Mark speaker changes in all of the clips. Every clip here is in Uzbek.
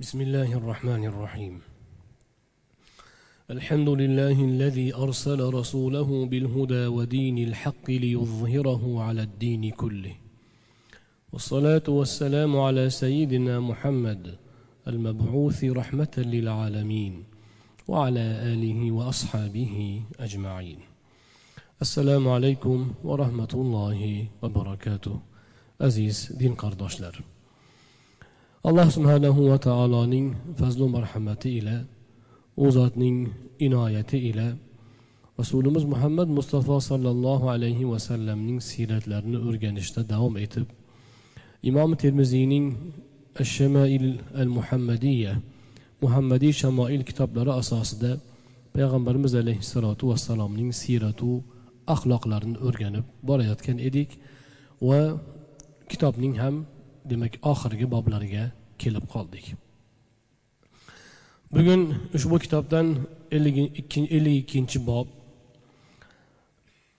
Speaker 1: بسم الله الرحمن الرحيم. الحمد لله الذي أرسل رسوله بالهدى ودين الحق ليظهره على الدين كله. والصلاة والسلام على سيدنا محمد المبعوث رحمة للعالمين وعلى آله وأصحابه أجمعين. السلام عليكم ورحمة الله وبركاته. aziz din qardoshlar alloh subhanahu va taoloning fazlu marhamati ila u zotning inoyati ila rasulimiz muhammad mustafa sollallohu alayhi vasallamning siyratlarini o'rganishda davom etib imom termiziyning shamail al muhammadiya muhammadiy shamoil kitoblari asosida payg'ambarimiz alayhissalotu vassalomning siyratu axloqlarini o'rganib borayotgan edik va kitobning ham demak oxirgi boblariga kelib qoldik bugun ushbu kitobdan ellik ikkinchi bob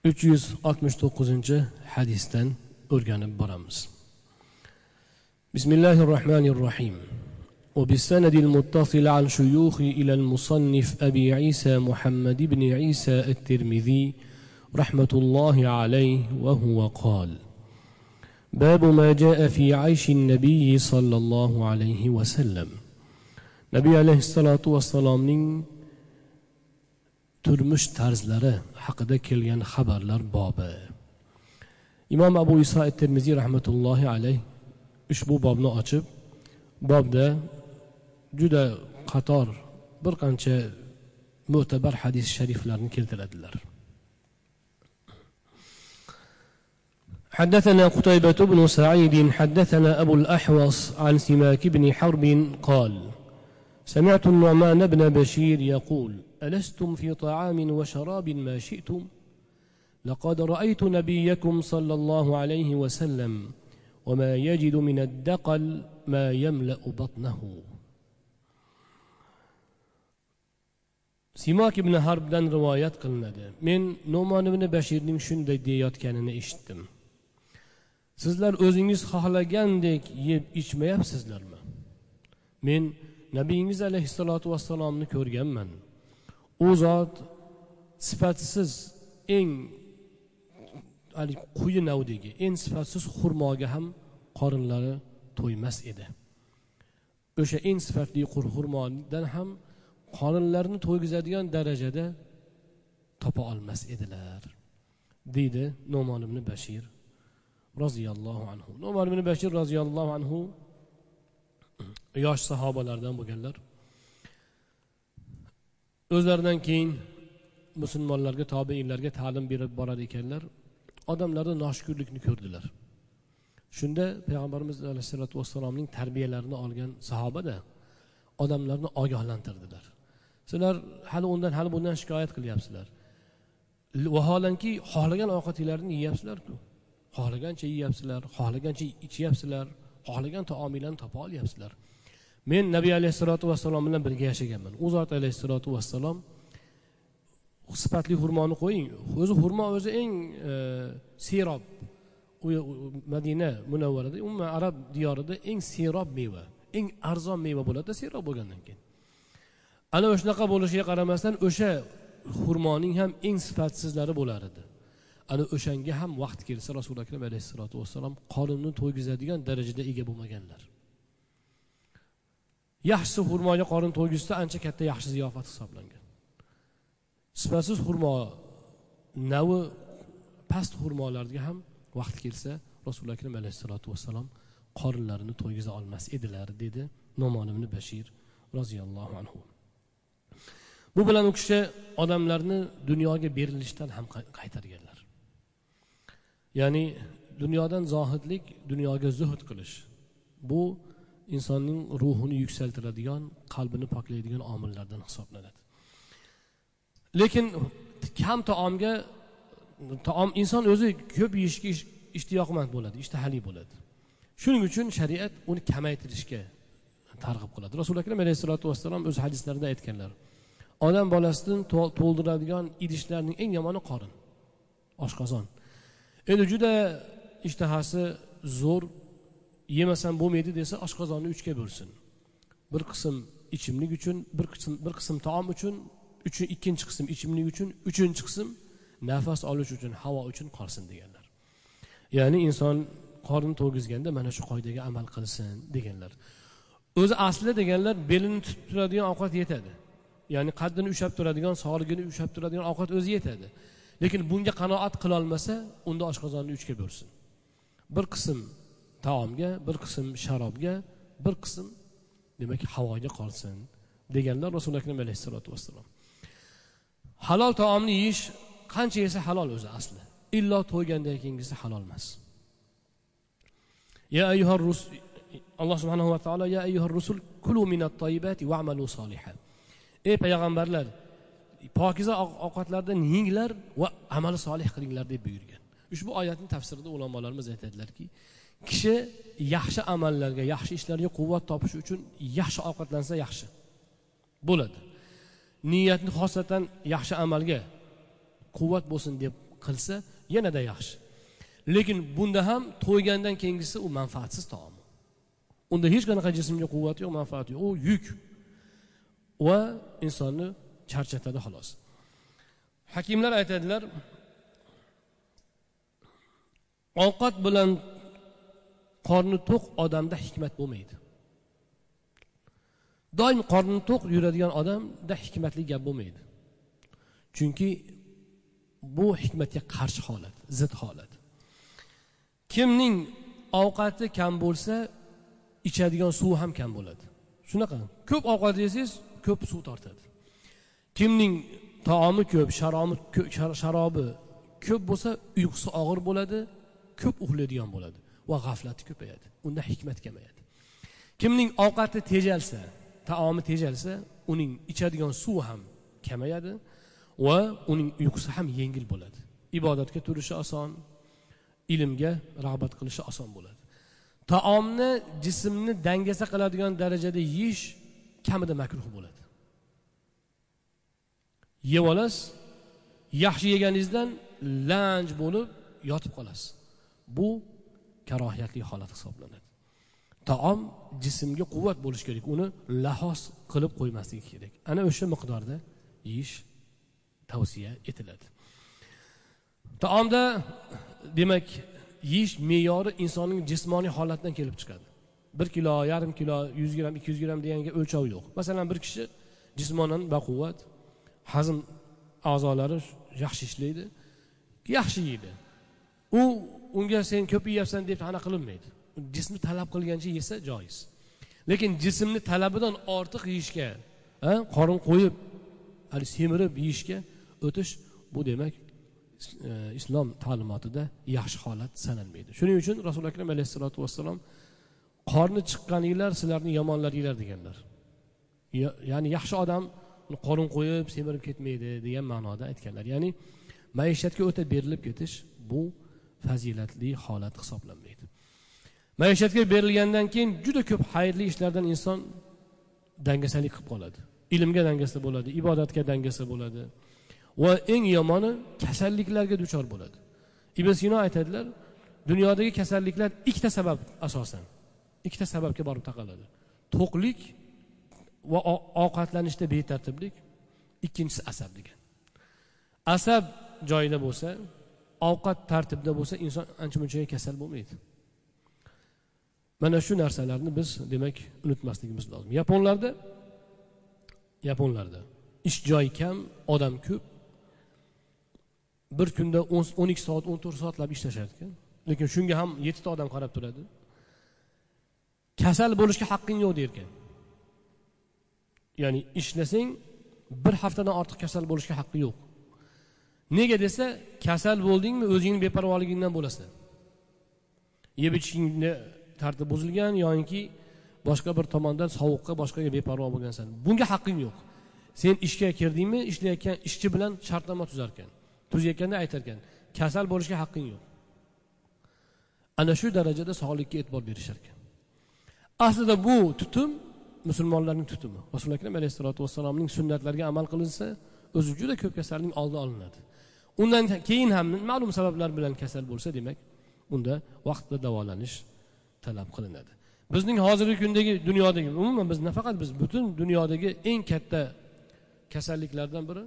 Speaker 1: uch yuz oltmish to'qqizinchi hadisdan o'rganib boramiz الله الرحمن الرحيم وبالسند المتصل عن شيوخ إلى المصنف أبي عيسى محمد بن عيسى الترمذي رحمة الله عليه وهو قال باب ما جاء في عيش النبي صلى الله عليه وسلم nabiy alayhissalotu vassalomning turmush tarzlari haqida kelgan xabarlar bobi imom abu iso termiziy rahmatullohi alayh ushbu bobni ochib bobda juda qator bir qancha mo'tabar hadis shariflarni keltiradilar حدثنا قتيبة بن سعيد حدثنا أبو الأحوص عن سماك بن حرب قال سمعت النعمان بن بشير يقول ألستم في طعام وشراب ما شئتم؟ لقد رأيت نبيكم صلى الله عليه وسلم وما يجد من الدقل ما يملأ بطنه. سماك بن حرب دان روايات قلنا من نعمان بن بشير shunday deyayotganini eshitdim sizlar o'zingiz xohlagandek yeb ichmayapsizlarmi? Men nabiyingiz alayhissalotu vassalomni ko'rganman. U zot sifatsiz eng quyi navdagi eng sifatsiz xurmoga ham qorinlari to'ymas edi. O'sha eng sifatli xurmodan ham qorinlarini to'ygizadigan darajada topa olmas edilar deydi nomon ibn bashir. Roziyallohu anhu. Umar ibn bashir roziyallohu anhu yosh sahobalardan bo'lganlar. O'zlaridan keyin musulmonlarga tobeinlarga ta'lim berib borar ekanlar. Odamlarda noshukurlikni ko'rdilar. Shunda payg'ambarimiz alayhissalotu vassalomning tarbiyalarini olgan sahobada odamlarni ogohlantirdilar. Sizlar hali undan hali bundan shikoyat qilyapsizlar. Vaholanki xohlagan ovqatinglarni yeyapsizlarku. Xohlagancha yeyapsizlar xohlagancha ichyapsizlar xohlagan taominglarni topa olyapsizlar. Men nabiy alayhissalotu vassalom bilan birga yashaganman. U zot alayhissalotu vassalom sifatli xurmoni qo'ying. O'zi xurmo o'zi eng e, serob u madina munavvarada umuman arab diyorida eng serob meva eng arzon meva bo'ladida serob bo'lgandan keyin. Ana shunaqa bo'lishiga qaramasdan o'sha xurmoning ham eng sifatsizlari bo'lar edi. Ana o'shanga ham vaqt kelsa rasuli akram alayhissalotu vassalom qorinni to'ygizadigan darajada ega bo'lmaganlar. Yaxshisi xurmoga qorin to'ygizsa ancha katta yaxshi ziyofat hisoblangan. Sifatsiz xurmo navi past xurmolarga ham vaqt kelsa rasuli akram alayhissalotu vassalom qorinlarini to'ygiza olmas edilar dedi nomon ibn bashir roziyallohu anhu. Bu bilan u kishi odamlarni dunyoga berilishdan ham qaytarganlar. Ya'ni dunyodan zohidlik dunyoga zuhd qilish. Bu insonning ruhini yuksaltiradigan qalbini poklaydigan omillardan hisoblanadi. Lekin kam taomga taom inson o'zi ko'p yeyishga ishtiyoqmand bo'ladi ishtahali bo'ladi. Shuning uchun shariat uni kamaytirishga targ'ib qiladi. Rasuli akram alayhissalotu vassalom o'z hadislarida aytganlar odam bolasini to'ldiradigan idishlarning eng yomoni qorin oshqozon. Endi juda ishtahasi zo'r yemasam bo'lmaydi desa oshqozonni uchga bo'lsin bir qism ichimlik uchun bir qism bir qism taom uchun ikkinchi qism ichimlik uchun uchinchi qism nafas olish uchun havo uchun qolsin deganlar. Ya'ni inson qorni to'ygizganda mana shu qoidaga amal qilsin deganlar. O'zi asli deganlar belini tutib turadigan ovqat yetadi. Ya'ni qaddini ushlab turadigan sog'ligini ushlab turadigan ovqat o'zi yetadi. Lekin bunga qanoat qilolmasa unda oshqozonni uchga bo'lsin. Bir qism taomga bir qism sharobga bir qism demak havoga qolsin deganlar rasuli akram alayhissalotu vassalom. Halol taomni yeyish qancha yesa halol o'zi asli. Illo to'ygandan keyingisi halol emas. Ya ayyuhar rusul alloh subhanahu va taolo ya ayyuhar rusul kulu minat toyibati va'malu solihan ey payg'ambarlar pokiza ovqatlardan yenglar va amali solih qilinglar deb buyurgan. Ushbu oyatni tafsirida ulamolarimiz aytadilarki kishi yaxshi amallarga yaxshi ishlarga quvvat topish uchun yaxshi ovqatlansa yaxshi bo'ladi. Niyatni xosatan yaxshi amalga quvvat bo'lsin deb qilsa yanada yaxshi. Lekin bunda ham to'ygandan keyingisi u manfaatsiz taom. Unda hech qanaqa jismga quvvat yo'q manfaat yo'q u yuk. Va insonni charchatadi xolos. Hakimlar aytadilar ovqat bilan qorni to'q odamda hikmat bo'lmaydi. Doim qorni to'q yuradigan odamda hikmatli gap bo'lmaydi. Chunki bu hikmatga qarshi holat zid holat. Kimning ovqati kam bo'lsa ichadigan suvi ham kam bo'ladi. Shunaqa ko'p ovqat yesangiz ko'p suv tortadi. Kimning taomi ko'p sharobi sharobi ko'p bo'lsa uyqusi og'ir bo'ladi ko'p uxlaydigan bo'ladi va g'aflati ko'payadi unda hikmat kamayadi. Kimning ovqati tejalsa taomi tejalsa uning ichadigan suvi ham kamayadi va uning uyqusi ham yengil bo'ladi. Ibodatga turishi oson ilmga rag'bat qilishi oson bo'ladi. Taomni jismni dangasa qiladigan darajada yeyish kamida makruh bo'ladi. Yeb olasiz yaxshi yeganingizdan lanj bo'lib yotib qolasiz. Bu karohiyatli holat hisoblanadi. Taom jismga quvvat bo'lishi kerak uni lahos qilib qo'ymaslik kerak. Ana o'sha miqdorda yeyish tavsiya etiladi. Taomda demak yeyish me'yori insonning jismoniy holatidan kelib chiqadi. Bir kilo yarim kilo yuz gramm ikki yuz gramm deganga o'lchov yo'q. Masalan bir kishi jismonan baquvvat hazm a'zolari yaxshi ishlaydi yaxshi yeydi. U unga sen ko'p yeyapsan deb anaqa qilinmaydi. Jismi talab qilgancha yesa joiz. Lekin jismni talabidan ortiq yeyishga qorin qo'yib haligi semirib yeyishga o'tish bu demak e, islom ta'limotida yaxshi holat sanalmaydi. Shuning uchun rasuli akram alayhissalotu vassalom qorni chiqqaninglar sizlarni yomonlaringlar deganlar. Ya'ni yaxshi odam qorin qo'yib semirib ketmaydi degan ma'noda aytganlar. Ya'ni maishatga o'ta berilib ketish bu fazilatli holat hisoblanmaydi. Maishatga berilgandan keyin juda ko'p xayrli ishlardan inson dangasalik qilib qoladi. Ilmga dangasa bo'ladi ibodatga dangasa bo'ladi va eng yomoni kasalliklarga duchor bo'ladi. Ibn sino aytadilar dunyodagi kasalliklar ikkita sabab asosan. Ikkita sababga borib taqaladi. To'qlik va ovqatlanishda betartiblik. Ikkinchisi asab degan. Asab joyida bo'lsa ovqat tartibda bo'lsa inson ancha munchaga kasal bo'lmaydi. Mana shu narsalarni biz demak unutmasligimiz lozim. Yaponlarda yaponlarda ish joyi kam odam ko'p. Bir kunda o'n ikki soat o'n to'rt soatlab ishlashar ekan. Lekin shunga ham yettita odam qarab turadi. Kasal bo'lishga haqqing yo'q derkan. Ya'ni ishlasang bir haftadan ortiq kasal bo'lishga haqqi yo'q. Nega desa kasal bo'ldingmi o'zingni beparvoligingdan bo'lasan. Yeb ichishingni tartib buzilgan yoinki boshqa bir tomondan sovuqqa boshqaga beparvo bo'lgansan. Bunga haqqing yo'q. Sen ishga kirdingmi ishlayotgan ishchi bilan shartnoma tuzarkan tuzayotganda aytarkan kasal bo'lishga haqqing yo'q. Ana shu darajada sog'likka e'tibor berishar ekan aslida bu tutum musulmonlarning tutumi. Rasuli akram alayhissalotu vassalomning sunnatlariga amal qilinsa o'zi juda ko'p kasalning oldi olinadi. Undan keyin ham ma'lum sabablar bilan kasal bo'lsa demak unda vaqtida davolanish talab qilinadi. Bizning hozirgi kundagi dunyodagi umuman biz nafaqat biz butun dunyodagi eng katta kasalliklardan biri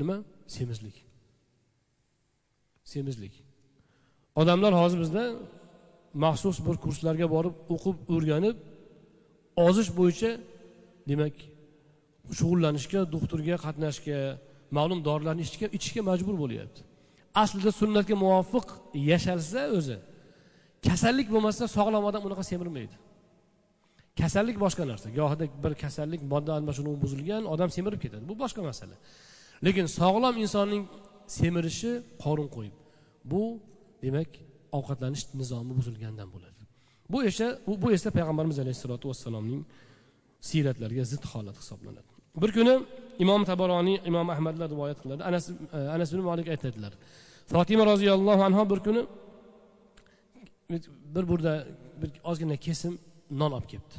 Speaker 1: nima? Semizlik. Semizlik. Odamlar hozir bizda maxsus bir kurslarga borib o'qib o'rganib ozish bo'yicha demak shug'ullanishga doktorga qatnashishga ma'lum dorilarni ichishga ichishga majbur bo'lyapti. Aslida sunnatga muvofiq yashalsa o'zi kasallik bo'lmasa sog'lom odam unaqa semirmaydi. Kasallik boshqa narsa. Gohida bir kasallik modda almashinuvi buzilgan odam semirib ketadi. Bu boshqa masala. Lekin sog'lom insonning semirishi qorin qo'yib. Bu demak ovqatlanish nizomi buzilgandan bo'ladi. Bu esa bu esa payg'ambarimiz alayhissalotu vassalomning siyratlariga zid holat hisoblanadi. Bir kuni imom tabaroniy imom ahmadlar rivoyat qiladi. Anas e, anas ibn molik aytadilar. Fotima roziyallohu anhu bir kuni bir burda bir ozgina kesim non olib kelibdi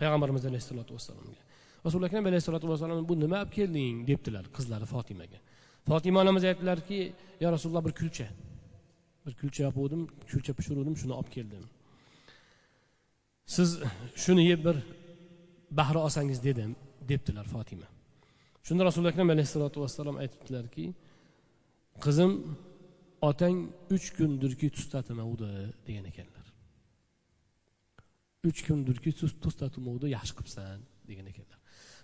Speaker 1: payg'ambarimiz alayhissalotu vassalomga. Rasuli akram alayhissalotu vassalom bu nima olib kelding? debdilar qizlari fotimaga. Fotima onamiz aytdilarki yo rasululloh bir kulcha. Bir kulcha yopuvdim kulcha pishiruvdim shuni olib keldim. Siz shuni yeb bir bahra olsangiz dedim debdilar fotima. Shunda rasuli akram alayhissalotu vassalom aytibdilarki qizim otang uch kundirki tustatmavdi degan ekanlar. Uch kundirki tustatmuvdi yaxshi qilibsan degan ekanlar.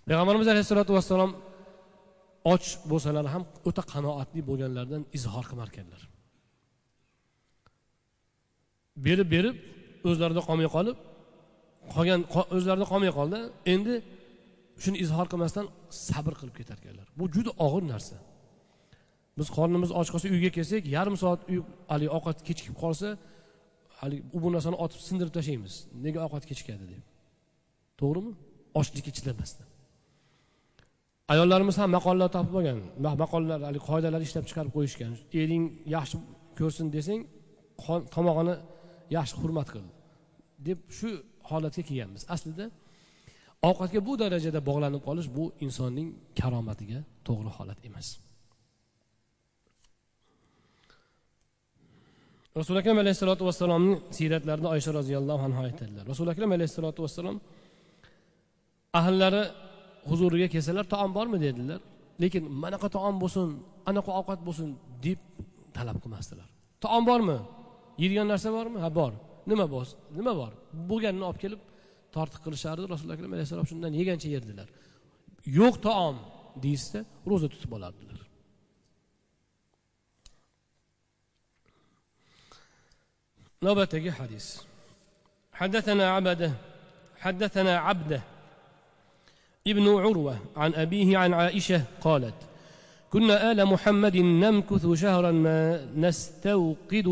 Speaker 1: Payg'ambarimiz alayhissalotu vassalom och bo'lsalar ham o'ta qanoatli bo'lganlaridan izhor qilmar ekanlar. Berib berib o'zlarida qolmay qolib qolgan o'zlarida qolmay qoldi. Endi shuni izhor qilmasdan sabr qilib ketarkanlar. Bu juda og'ir narsa. Biz qornimiz och qolsa uyga kelsak yarim soat uy haligi ovqat kechikib qolsa haligi bu narsani otib sindirib tashlaymiz. Nega ovqat kechikadi deb. To'g'rimi? Ochlikka chidamasdan. Ayollarimiz ham maqollar topib olgan. Maqollar haligi qoidalar ishlab chiqarib qo'yishgan. Ering yaxshi ko'rsin desang tomog'ini yaxshi hurmat qil deb shu holatga kelganmiz. Aslida ovqatga bu darajada bog'lanib qolish bu insonning karomatiga to'g'ri holat emas. Rasuli akram alayhissalotu vassalomni siyratlarida oysha roziyallohu anhu aytadilar. Rasuli akram alayhissalotu vassalom ahllari huzuriga kelsalar taom bormi? dedilar. Lekin manaqa taom bo'lsin anaqa ovqat bo'lsin deb talab qilmasdilar. Taom bormi? Yeydigan narsa bormi? Ha bor. Nima bor nima bor bo'lganini olib kelib tortiq qilishardi rasululloh akram alayhissalom shundan yegancha yerdilar yo'q taom deyishsa ro'za tutib olardilar نوبتك حديث حدثنا عبده حدثنا عبده ابن عروة عن أبيه عن عائشة قالت كنا آل محمد نمكث شهرا ما نستوقد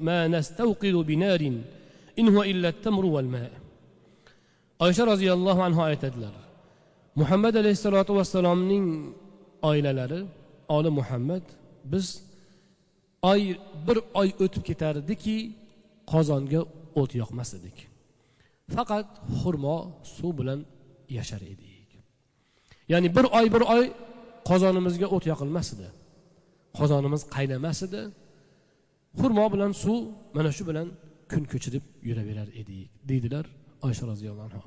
Speaker 1: ما نستوقد بنار in huwa illa tamru val ma oysha roziyallohu anhu aytadilar muhammad alayhissalotu vassalomning oilalari oli muhammad biz oy bir oy o'tib ketardiki qozonga o't yoqmas edik. Faqat xurmo suv bilan yashar edik. Ya'ni bir oy bir oy qozonimizga o't yoqilmas edi. Qozonimiz qaynamas edi. Xurmo bilan suv mana shu bilan kun ko'chirib yuraverar edik deydilar oysha roziyallohu anhu.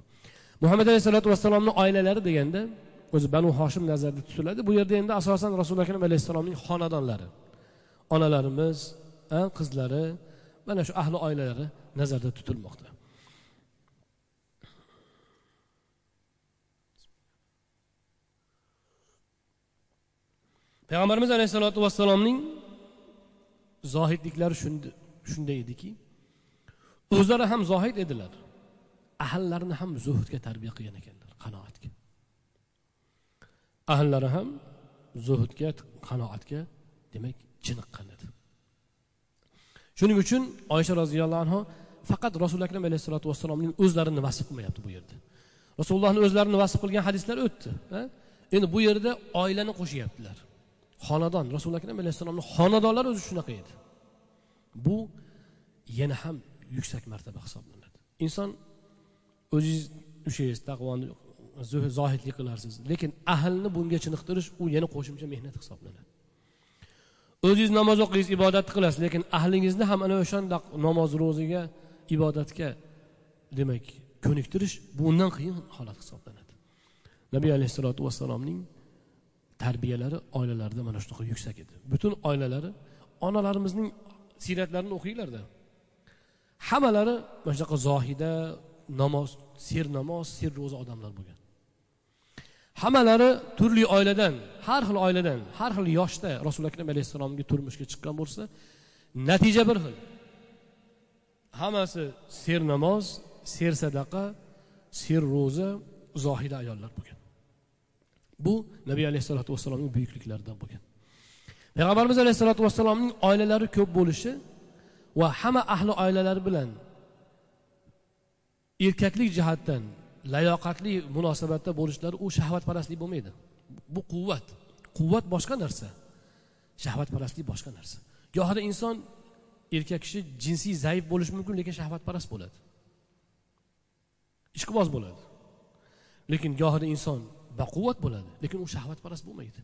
Speaker 1: Muhammad alayhissalotu vassalomni oilalari deganda o'zi banu hoshim nazarda tutiladi. Bu yerda endi asosan rasuli akram alayhissalomning xonadonlari onalarimiz qizlari mana shu ahli oilalari nazarda tutilmoqda. Payg'ambarimiz alayhissalotu vassalomning zohidliklari shunday ediki o'zlari ham zohid edilar. Ahllarini ham zuhdga tarbiya qilgan ekanlar qanoatga. Ahllari ham zuhdga qanoatga demak chiniqqan edi. Shuning uchun oysha roziyallohu anhu faqat rasuli akram alayhissalotu vassalomning o'zlarini vasf qilmayapti bu yerda. Rasulullohni o'zlarini vasf qilgan hadislar o'tdi endi bu yerda oilani qo'shyaptilar. Xonadon rasuli akram alayhissalomni xonadonlari o'zi shunaqa edi. Bu yana ham yuksak martaba hisoblanadi. Inson o'zingiz ushlaysiz taqvoni zohidlik qilarsiz. Lekin ahlni bunga chiniqtirish u yana qo'shimcha mehnat hisoblanadi. O'zingiz namoz o'qiysiz ibodat qilasiz lekin ahlingizni ham ana o'shanda namoz ro'zaga ibodatga demak ko'niktirish bu undan qiyin holat hisoblanadi. Nabiy alayhissalotu vassalomning tarbiyalari oilalarida mana shunaqa yuksak edi. Butun oilalari onalarimizning siyratlarini o'qinglarda hammalari mana shunaqa zohida namoz ser namoz ser ro'za odamlar bo'lgan. Hammalari turli oiladan har xil oiladan har xil yoshda rasuli akram alayhissalomga turmushga chiqqan bo'lsa natija bir xil. Hammasi ser namoz ser sadaqa ser ro'za zohida ayollar bo'lgan. Bu nabiy alayhissalotu vassalomning buyukliklaridan bo'lgan. Payg'ambarimiz alayhissalotu vassalomning oilalari ko'p bo'lishi va hamma ahli oilalari bilan erkaklik jihatdan layoqatli munosabatda bo'lishlari u shahvatparastlik bo'lmaydi. Bu quvvat. Quvvat boshqa narsa. Shahvatparastlik boshqa narsa. Gohida inson erkak kishi jinsiy zaif bo'lishi mumkin lekin shahvatparast bo'ladi. Ishqiboz bo'ladi. Lekin gohida inson baquvvat bo'ladi lekin u shahvatparast bo'lmaydi.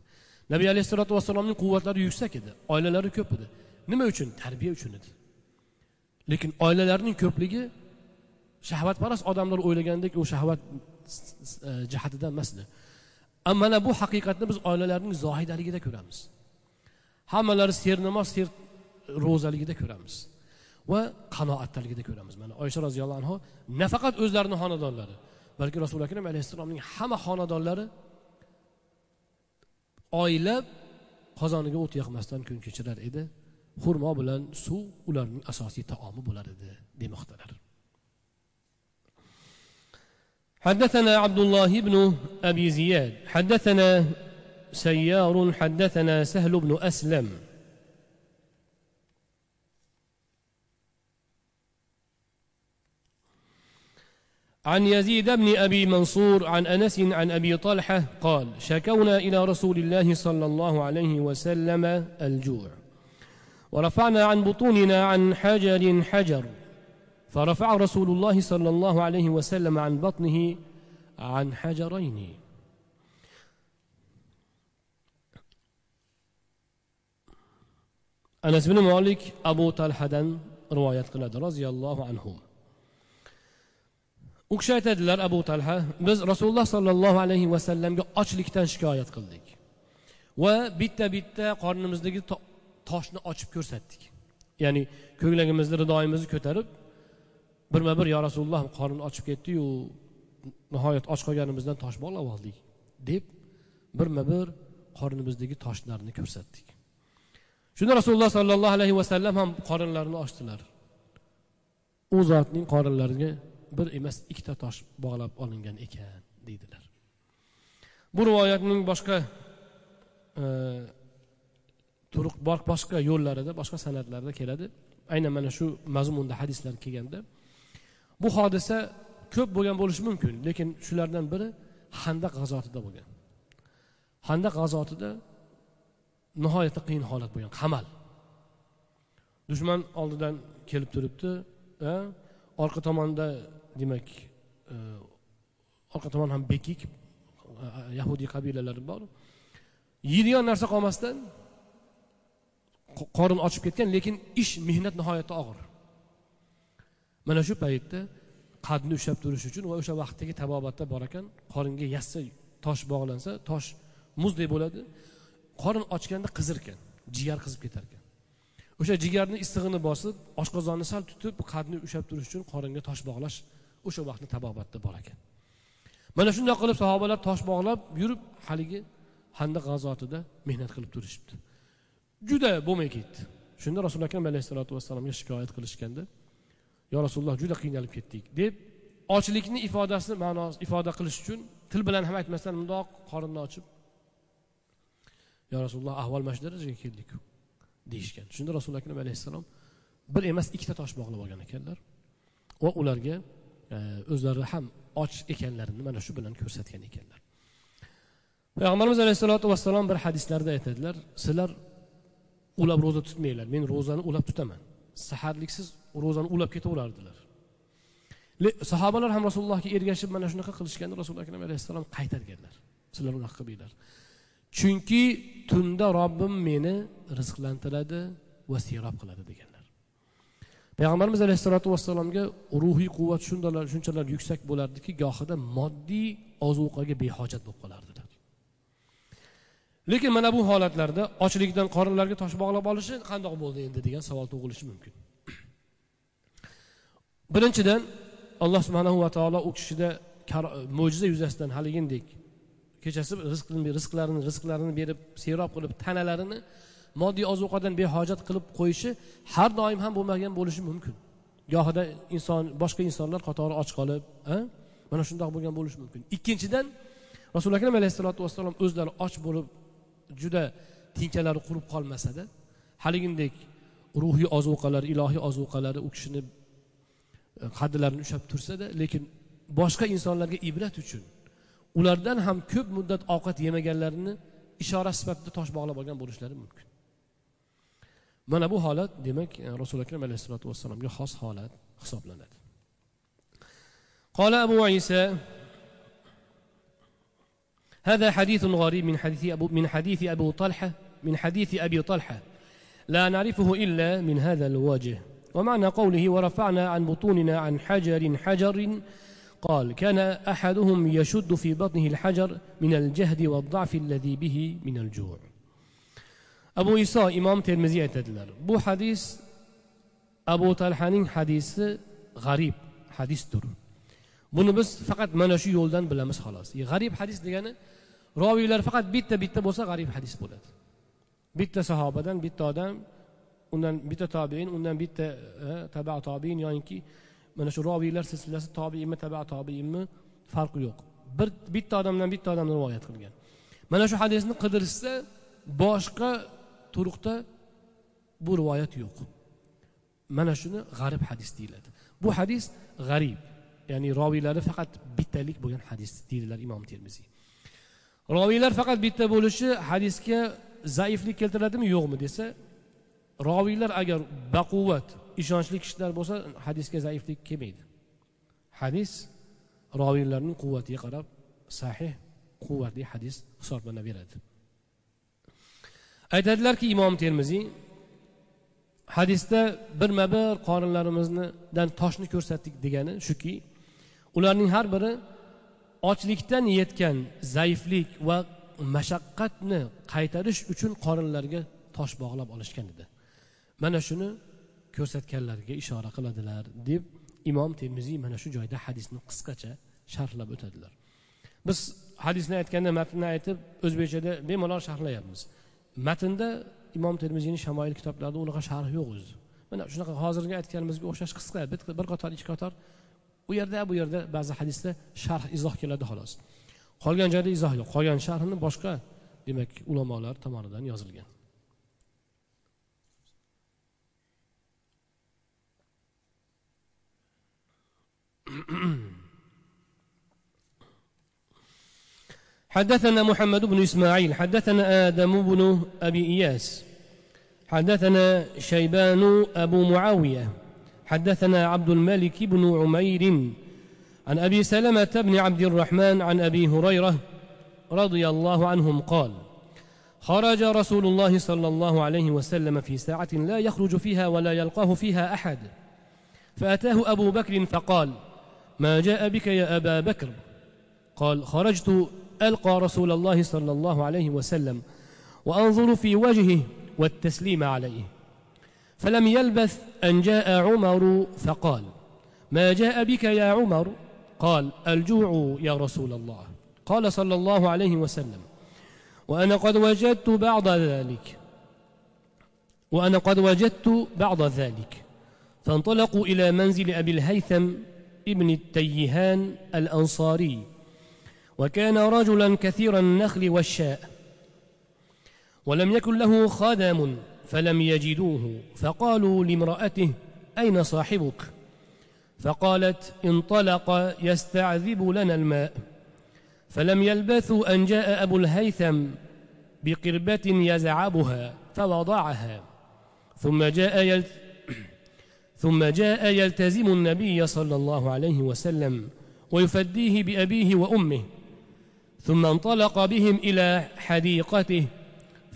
Speaker 1: Nabiy alayhissalotu vassalomning quvvatlari yuksak edi oilalari ko'p edi. Nima uchun? Tarbiya uchun edi. Lekin oilalarning ko'pligi shahvatparast odamlar o'ylagandek u shahvat e, jihatidan emasdi. Mana bu haqiqatni biz oilalarning zohidaligida ko'ramiz. Hammalari sernamoz ser ro'zaligida ko'ramiz. Va qanoatdaligida ko'ramiz. Mana oysha roziyallohu anhu nafaqat o'zlarini xonadonlari balki rasuli akram alayhissalomning hamma xonadonlari oylab qozoniga o't yoqmasdan kun kechirar edi. Xurmo bilan suv ularning asosiy taomi bo'lar edi demoqdalar
Speaker 2: حدثنا عبد الله بن أبي زياد حدثنا سيار حدثنا سهل بن أسلم. عن يزيد بن أبي منصور عن أنس عن أبي طلحة قال شكونا إلى رسول الله صلى الله عليه وسلم الجوع. ورفعنا عن بطوننا عن حجر حجر. فرفع رسول الله صلى الله عليه وسلم عن بطنه عن حجرين.
Speaker 1: أنس بن مالك أبو طلحة رواية قلاد رضي الله عنهم. وكشيت أدلر أبو طلحة بز رسول الله صلى الله عليه وسلم أشلك تنشكاية قلدك وبيت بيت قرن مزدك toshni ochib ko'rsatdik. Ya'ni ko'ylagimizni ridoyimizni ko'tarib birma bir yo rasululloh qorni ochib ketdiyu nihoyat och qolganimizdan tosh bog'lab oldik deb birma bir qornimizdagi toshlarni ko'rsatdik. Shunda rasululloh sollallohu alayhi vasallam ham qorinlarini ochdilar. U zotning qorinlariga bir emas ikkita tosh bog'lab olingan ekan deydilar. Bu rivoyatning boshqa e, turuq boshqa yo'llarida boshqa san'atlarda keladi. Aynan mana shu mazmunda hadislar kelganda. Bu hodisa ko'p bo'lgan bo'lishi mumkin lekin shulardan biri handaq g'azotida bo'lgan. Handaq g'azotida nihoyatda qiyin holat bo'lgan qamal. Dushman oldidan kelib turibdi orqa tomonda demak e, orqa tomon ham bekik yahudiy qabilalari bor. Yeydigan narsa qolmasdan qorin ochib ketgan lekin ish mehnat nihoyatda og'ir. Mana shu paytda qadni ushlab turish uchun va o'sha vaqtdagi tabobatda bor ekan qoringa yassa tosh bog'lansa tosh muzdek bo'ladi. Qorin ochganda qizir ekan jigar qizib ketar ekan o'sha jigarni issig'ini bosib oshqozonni sal tutib qadni ushlab turish uchun qoringa tosh bog'lash o'sha vaqtni tabobatda bor ekan. Mana shundoq qilib sahobalar tosh bog'lab yurib haligi handaq g'azotida mehnat qilib turishibdi. Juda bo'lmay ketdi shunda rasuli akram alayhissalotu vassalomga shikoyat qilishganda yo rasululloh juda qiynalib ketdik deb ochlikni ifodasini ma'nosi ifoda qilish uchun til bilan ham aytmasdan mundoq qorinni ochib yo rasululloh ahvol mana shu darajaga keldik deyishgan shunda rasuli akram alayhissalom bir emas ikkita tosh bog'lab olgan ekanlar va ularga e, o'zlari ham och ekanlarini mana shu bilan ko'rsatgan ekanlar. Payg'ambarimiz alayhissalotu vassalom bir hadislarda aytadilar sizlar ulab ro'za tutmanglar men ro'zani ulab tutaman. Saharliksiz ro'zani ulab ketaverardilar. Sahobalar ham rasulullohga ergashib mana shunaqa qilishganda rasuli akram alayhissalom qaytarganlar. Sizlar unaqa qilmanglar. Chunki tunda robbim meni rizqlantiradi va serob qiladi deganlar. Payg'ambarimiz alayhissalotu vassalomga ruhiy quvvat shundalar shunchalar yuksak bo'lardiki gohida moddiy ozuqaga behojat bo'lib qolardilar. Lekin mana bu holatlarda ochlikdan qorinlariga tosh bog'lab olishi qandoq bo'ldi endi degan savol tug'ilishi mumkin. Birinchidan alloh subhanahu va taolo u kishida mo'jiza yuzasidan haligindek kechasi rizqlarini rizqlarini berib serob qilib tanalarini moddiy ozuqadan behojat qilib qo'yishi har doim ham bo'lmagan bo'lishi mumkin. Gohida inson boshqa insonlar qatori och qolib mana shundoq bo'lgan bo'lishi mumkin. Ikkinchidan rasuli akram alayhissalotu vassalom o'zlari och bo'lib juda tinkalari qurib qolmasada haligindek ruhiy ozuqalar ilohiy ozuqalari u kishini e, qadrlarini ushlab tursada lekin boshqa insonlarga ibrat uchun ulardan ham ko'p muddat ovqat yemaganlarini ishora sifatida tosh bog'lab olgan bo'lishlari mumkin. Mana bu holat demak e, rasuli akram alayhissalotu vassalomga xos holat hisoblanadi. Qola abu isa هذا حديث غريب من حديث أبو من حديث أبو طلحة من حديث أبي طلحة. لا نعرفه إلا من هذا الوجه. ومعنى قوله ورفعنا عن بطوننا عن حجر حجر قال كان أحدهم يشد في بطنه الحجر من الجهد والضعف الذي به من الجوع. abu iso imom termiziy aytadilar bu hadis abu talhaning hadisi g'arib hadisdir buni biz faqat mana shu yo'ldan bilamiz xolos g'arib hadis degani roviylar faqat bitta bitta bo'lsa g'arib hadis bo'ladi. Bitta sahobadan bitta odam undan bitta tobein undan bitta e, taba tobein yoinki mana shu roviylar silsilasi tobeinmi taba tobeinmi farqi yo'q. Bir bitta odamdan bitta odam rivoyat qilgan. Mana shu hadisni qidirishsa boshqa turuqda bu rivoyat yo'q. Mana shuni g'arib hadis deyiladi. Bu hadis g'arib ya'ni roviylari faqat bittalik bo'lgan hadis deydilar imom termiziy roviylar faqat bitta bo'lishi hadisga zaiflik keltiradimi yo'qmi desa roviylar agar baquvvat ishonchli kishilar bo'lsa hadisga zaiflik kelmaydi. Hadis roviylarning quvvatiga qarab sahih quvvatli hadis hisoblanaveradi aytadilarki imom termiziy hadisda birma bir qorinlarimizdan toshni ko'rsatdik degani shuki ularning har biri ochlikdan yetgan zaiflik va mashaqqatni qaytarish uchun qorinlariga tosh bog'lab olishgan edi. Mana shuni ko'rsatganlariga ishora qiladilar deb imom termiziy mana shu joyda hadisni qisqacha sharhlab o'tadilar. Biz hadisni aytganda matnni aytib o'zbekchada bemalol sharhlayapmiz. Matnda imom termiziyni shamoil kitoblarida unaqa sharh yo'q o'zi. Mana shunaqa hozirgi aytganimizga o'xshash qisqa bir qator ikki qator u yerda bu yerda ba'zi hadisda sharh izoh keladi xolos qolgan joyda izoh yo'q qolgan sharhni boshqa demak ulamolar tomonidan yozilgan
Speaker 2: حدثنا محمد بن إسماعيل حدثنا آدم بن أبي إياس حدثنا شيبان أبو معاوية حدثنا عبد الملك بن عمير عن أبي سلمة بن عبد الرحمن عن أبي هريرة رضي الله عنهم قال خرج رسول الله صلى الله عليه وسلم في ساعة لا يخرج فيها ولا يلقاه فيها أحد فأتاه أبو بكر فقال ما جاء بك يا أبا بكر؟ قال خرجت ألقى رسول الله صلى الله عليه وسلم وأنظر في وجهه والتسليم عليه. فلم يلبث أن جاء عمر فقال ما جاء بك يا عمر؟ قال الجوع يا رسول الله. قال صلى الله عليه وسلم وأنا قد وجدت بعض ذلك وأنا قد وجدت بعض ذلك. فانطلقوا إلى منزل أبي الهيثم ابن التيهان الأنصاري وكان رجلا كثير النخل والشاء ولم يكن له خادم فلم يجدوه. فقالوا لامرأته أين صاحبك? فقالت انطلق يستعذب لنا الماء. فلم يلبثوا أن جاء أبو الهيثم بقربة يزعبها فوضعها. ثم جاء يلت ثم جاء يلتزم النبي صلى الله عليه وسلم ويفديه بأبيه وأمه. ثم انطلق بهم إلى حديقته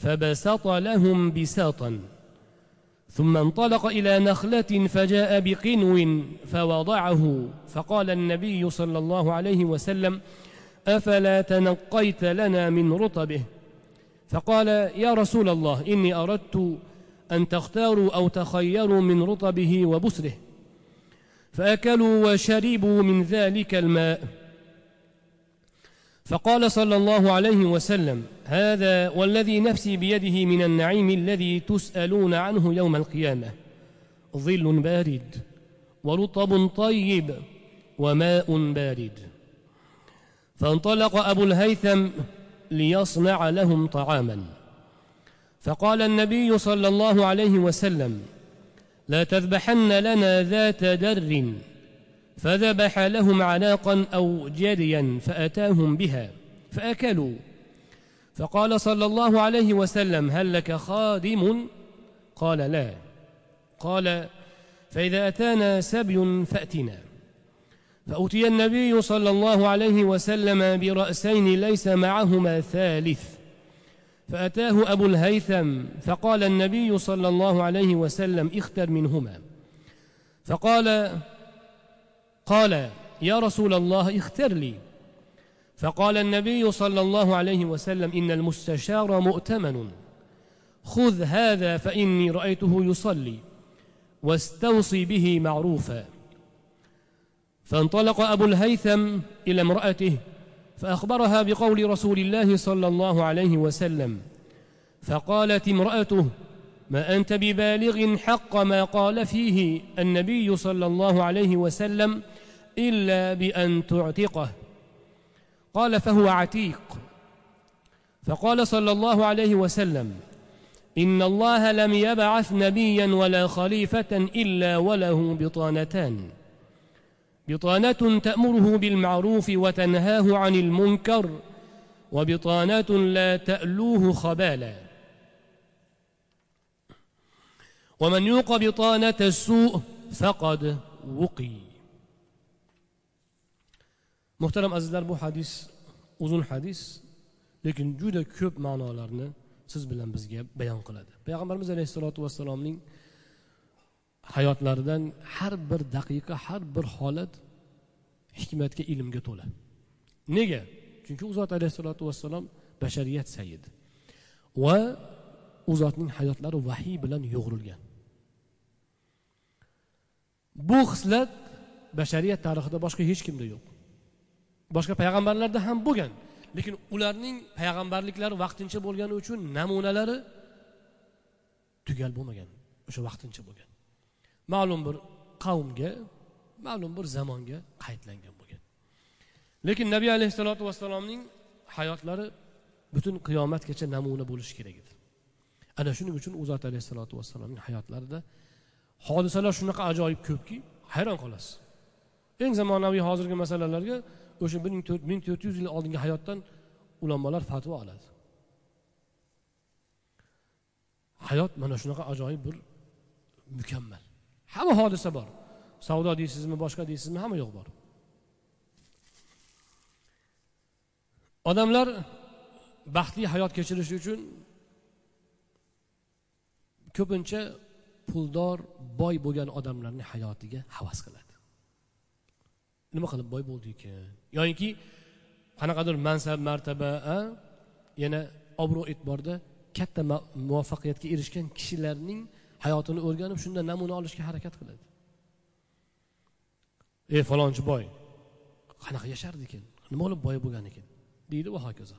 Speaker 2: فبسط لهم بساطا. ثم انطلق إلى نخلة فجاء بقنو فوضعه. فقال النبي صلى الله عليه وسلم أفلا تنقيت لنا من رطبه؟ فقال يا رسول الله إني أردت أن تختاروا أو تخيروا من رطبه وبسره. فأكلوا وشربوا من ذلك الماء. فقال صلى الله عليه وسلم هذا والذي نفسي بيده من النعيم الذي تسألون عنه يوم القيامة ظل بارد ورطب طيب وماء بارد. فانطلق أبو الهيثم ليصنع لهم طعاما. فقال النبي صلى الله عليه وسلم لا تذبحن لنا ذات در فذبح لهم عناقا أو جريا فأتاهم بها فأكلوا. فقال صلى الله عليه وسلم هل لك خادم؟ قال لا. قال فإذا أتانا سبي فأتنا. فأتي النبي صلى الله عليه وسلم برأسين ليس معهما ثالث. فأتاه أبو الهيثم فقال النبي صلى الله عليه وسلم اختر منهما. فقال قال يا رسول الله اختر لي. فقال النبي صلى الله عليه وسلم إن المستشار مؤتمن. خذ هذا فإني رأيته يصلي. واستوصي به معروفا. فانطلق أبو الهيثم إلى امرأته فأخبرها بقول رسول الله صلى الله عليه وسلم. فقالت امرأته ما أنت ببالغ حق ما قال فيه النبي صلى الله عليه وسلم إلا بأن تعتقه. قال فهو عتيق. فقال صلى الله عليه وسلم إن الله لم يبعث نبيا ولا خليفة إلا وله بطانتان. بطانة تأمره بالمعروف وتنهاه عن المنكر وبطانة لا تألوه خبالا. ومن يوق بطانة السوء فقد وقي. Muhtaram azizlar bu hadis uzun hadis lekin juda ko'p ma'nolarni siz bilan bizga bayon qiladi. Payg'ambarimiz alayhissalotu vassalomning hayotlaridan har bir daqiqa har bir holat hikmatga ilmga to'la. Nega? Chunki u zot alayhissalotu vassalom bashariyat sayidi va u zotning hayotlari vahiy bilan yo'g'rilgan. Bu xislat bashariyat tarixida boshqa hech kimda yo'q. Boshqa payg'ambarlarda ham bo'lgan. Lekin ularning payg'ambarliklari vaqtincha bo'lgani uchun namunalari tugal bo'lmagan o'sha vaqtincha bo'lgan. Ma'lum bir qavmga ma'lum bir zamonga qaydlangan bo'lgan. Lekin nabiy alayhissalotu vassalomning hayotlari butun qiyomatgacha namuna bo'lishi kerak edi. Ana shuning uchun u zot alayhissalotu vassalomning hayotlarida hodisalar shunaqa ajoyib ko'pki hayron qolasiz. Eng zamonaviy hozirgi masalalarga o'sha bir ming to'rt yuz yil oldingi hayotdan ulamolar fatvo oladi. Hayot mana shunaqa ajoyib bir mukammal. Hamma hodisa bor. Savdo deysizmi boshqa deysizmi hamma yo'q bor. Odamlar baxtli hayot kechirish uchun ko'pincha puldor boy bo'lgan odamlarni hayotiga havas qiladi. Nima qilib boy bo'ldi ekan? Yoyinki qanaqadir mansab martaba yana obro' e'tiborda katta muvaffaqiyatga erishgan kishilarning hayotini o'rganib shundan namuna olishga harakat qiladi. Ey falonchi boy qanaqa yashardi ekan? Nima bo'lib boy bo'lgan ekan? Deydi va hokazo.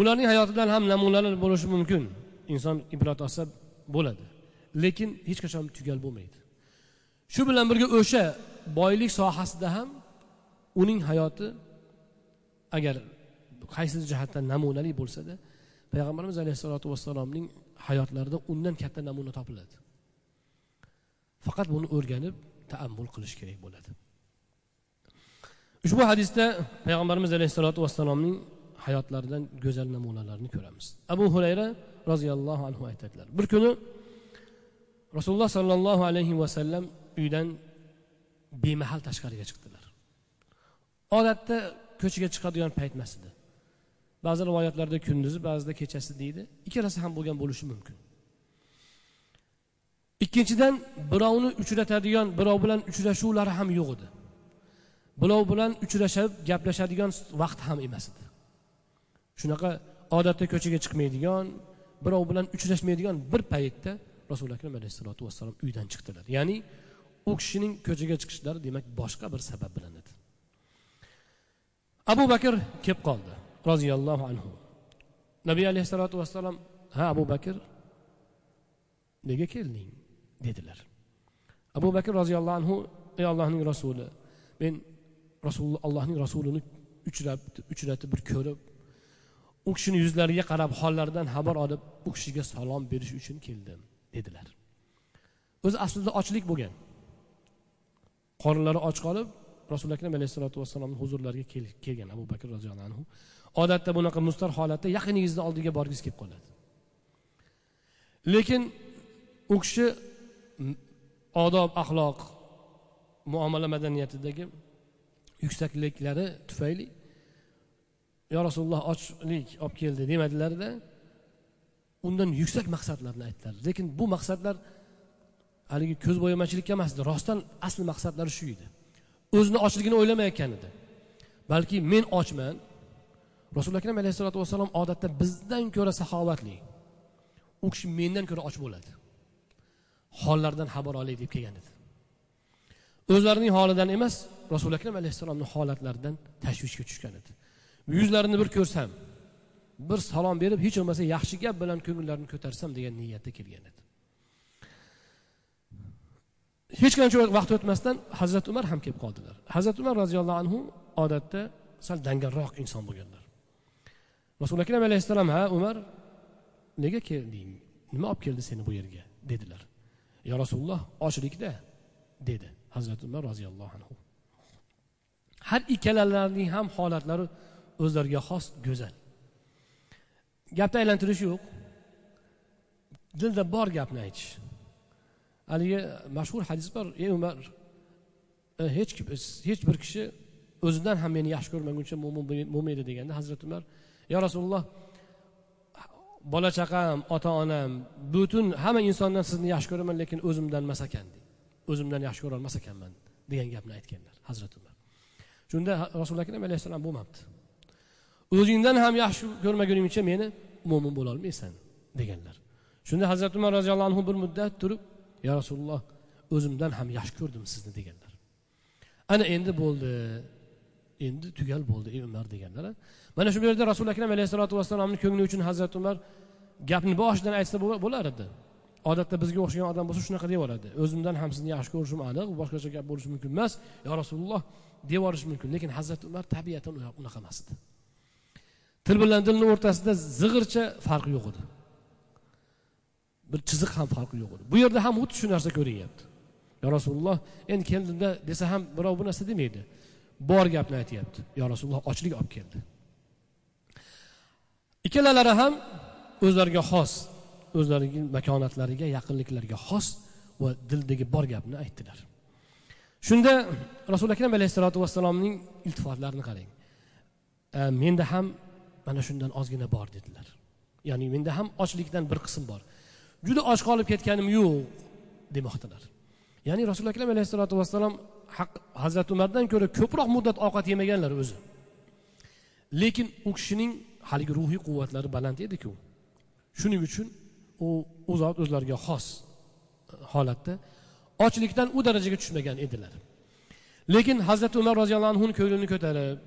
Speaker 2: Ularning hayotidan ham namunalar bo'lishi mumkin. Inson ibrat olsa bo'ladi. Lekin hech qachon tugal bo'lmaydi. Shu bilan birga o'sha boylik sohasida ham uning hayoti agar qaysidir jihatdan namunali bo'lsada payg'ambarimiz alayhissalotu vassalomning hayotlarida undan katta namuna topiladi. Faqat buni o'rganib taammul qilish kerak bo'ladi. Ushbu hadisda payg'ambarimiz alayhissalotu vassalomning hayotlaridan go'zal namunalarni ko'ramiz. Abu hurayra roziyallohu anhu aytadilar. Bir kuni rasululloh sollallohu alayhi vasallam uydan bemahal tashqariga chiqdilar odatda ko'chaga chiqadigan payt emas edi. Ba'zi rivoyatlarda kunduzi ba'zida kechasi deydi. Ikkalasi ham bo'lgan bo'lishi mumkin.
Speaker 1: Ikkinchidan birovni uchratadigan birov bilan uchrashuvlari ham yo'q edi. Birov bilan uchrashib gaplashadigan vaqt ham emas edi. Shunaqa odatda ko'chaga chiqmaydigan birov bilan uchrashmaydigan bir paytda rasuli akram alayhissalotu vassalom uydan chiqdilar. Ya'ni u kishining ko'chaga chiqishlari demak boshqa bir sabab bilan abu bakr kelib qoldi roziyallohu anhu. Nabiy alayhissalotu vassalom ha abu bakr nega kelding? dedilar. Abu bakr roziyallohu anhu ey allohning rasuli men rasululloh allohning rasulini uchrab uchratib bir ko'rib u kishini yuzlariga qarab hollaridan xabar olib u kishiga salom berish uchun keldim dedilar. O'zi aslida ochlik bo'lgan. Qornlari och qolib rasuli akram alayhissalotu vassalomni huzurlariga kelgan abu bakr roziyallohu anhu. Odatda bunaqa mustar holatda yaqiningizni oldiga borgingiz kelib qoladi. Lekin u kishi odob axloq muomala madaniyatidagi yuksakliklari tufayli yo rasululloh ochlik olib keldi demadilarda undan yuksak maqsadlarni aytdilar. Lekin bu maqsadlar haligi ko'zbo'yamachilikka emas edi rostdan asl maqsadlari shu edi. O'zini ochligini o'ylamayotgan edi. Balki men ochman. Rasuli akram alayhissalotu vassalom odatda bizdan ko'ra saxovatli. U kishi mendan ko'ra och bo'ladi. Hollardan xabar olay deb kelgan edi. O'zlarining holidan emas rasuli akram alayhissalomni holatlaridan tashvishga tushgan edi. Yuzlarini bir ko'rsam bir salom berib hech bo'lmasa yaxshi gap bilan ko'ngillarini ko'tarsam degan niyatda kelgan edi. Hech qancha vaqt o'tmasdan hazrati umar ham kelib qoldilar. Hazrati umar roziyallohu anhu odatda sal dangalroq inson bo'lganlar. Rasuli akram alayhissalom ha umar nega kelding? Nima olib keldi seni bu yerga? dedilar. Yo rasululloh ochlikda dedi hazrati umar roziyallohu anhu. Har ikkalalarining ham holatlari o'zlariga xos go'zal. Gapni aylantirish yo'q. Dilda bor gapni aytish. Haligi mashhur hadis bor. Ey umar e, hech kim hech bir kishi o'zidan ham meni yaxshi ko'rmaguncha mo'min bo'lmaydi deganda hazrati umar yo rasululloh bola chaqam ota onam butun hamma insondan sizni yaxshi ko'raman lekin o'zimdan emas ekan o'zimdan yaxshi ko'rolmas ekanman degan gapni aytganlar hazrati umar. Shunda rasuli akram alayhissalom bo'lmabdi. O'zingdan ham yaxshi ko'rmaguningcha meni mo'min bo'lolmaysan deganlar. Shunda hazrati umar roziyallohu anhu bir muddat turib yo rasululloh o'zimdan ham yaxshi ko'rdim sizni deganlar. Ana endi bo'ldi endi tugal bo'ldi ey umar deganlar mana shu yerda rasuli akram alayhissalotu vassalomni ko'ngli uchun hazrati umar gapni boshidan aytsa bo'lar edi. Odatda bizga o'xshagan odam bo'lsa shunaqa deb yuboradi o'zimdan ham sizni yaxshi ko'rishim aniq boshqacha gap bo'lishi mumkin emas. Yo rasululloh deyuborishi mumkin. Lekin hazrati umar tabiatan unaqa emas edi. Til bilan dilni o'rtasida zig'ircha farq yo'q edi. Bir chiziq ham farqi yo'q edi. Bu yerda ham xuddi shu narsa ko'rinyapti. Yo rasululloh endi keldimda desa ham birov bu narsa demaydi. Bor gapni aytyapti. Yo rasululloh ochlik olib keldi. Ikkalalari ham o'zlariga xos o'zlarining makonatlariga yaqinliklariga xos va dildagi bor gapni aytdilar. Shunda rasuli akram alayhissalotu vassalomning iltifotlarini qarang. E, menda ham mana shundan ozgina bor dedilar. Ya'ni menda ham ochlikdan bir qism bor. Juda och qolib ketganim yo'q demoqdalar ya'ni rasululloh akram alayhissalotu vassalom hazrati umardan ko'ra ko'proq muddat ovqat yemaganlar o'zi. Lekin u kishining haligi ruhiy quvvatlari baland ediku. Shuning uchun u u zot o'zlariga xos e, holatda ochlikdan u darajaga tushmagan edilar. Lekin hazrati umar roziyallohu anhuni ko'nglini ko'tarib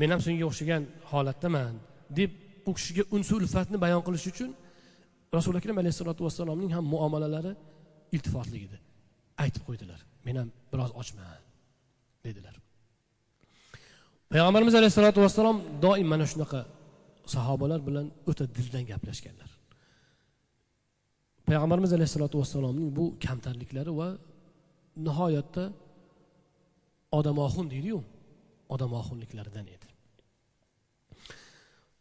Speaker 1: men ham senga o'xshagan holatdaman deb u kishiga unsi ulfatni bayon qilish uchun rasuli akram alayhissalotu vassalomning ham muomalalari iltifotli edi. Aytib qo'ydilar men ham biroz ochman dedilar. Payg'ambarimiz alayhissalotu vassalom doim mana shunaqa sahobalar bilan o'ta dildan gaplashganlar. Payg'ambarimiz alayhissalotu vassalomning bu kamtarliklari va nihoyatda odamoxun deydiyu odamoxunliklaridan edi.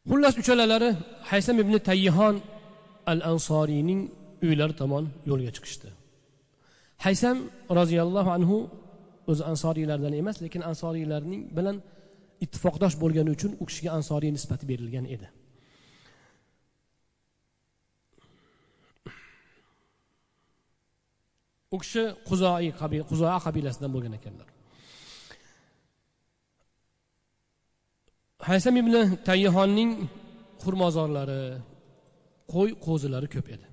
Speaker 1: Xullas uchalalari haysam ibn tayyihon al ansoriyning uylari tomon yo'lga chiqishdi. Haysam roziyallohu anhu o'zi ansoriylardan emas lekin ansoriylarning bilan ittifoqdosh bo'lgani uchun u kishiga ansoriy nisbati berilgan edi. U kishi quzoi quzoa qabilasidan bo'lgan ekanlar. Haysam ibn tayyihonning xurmozorlari qo'y qo'zilari ko'p edi.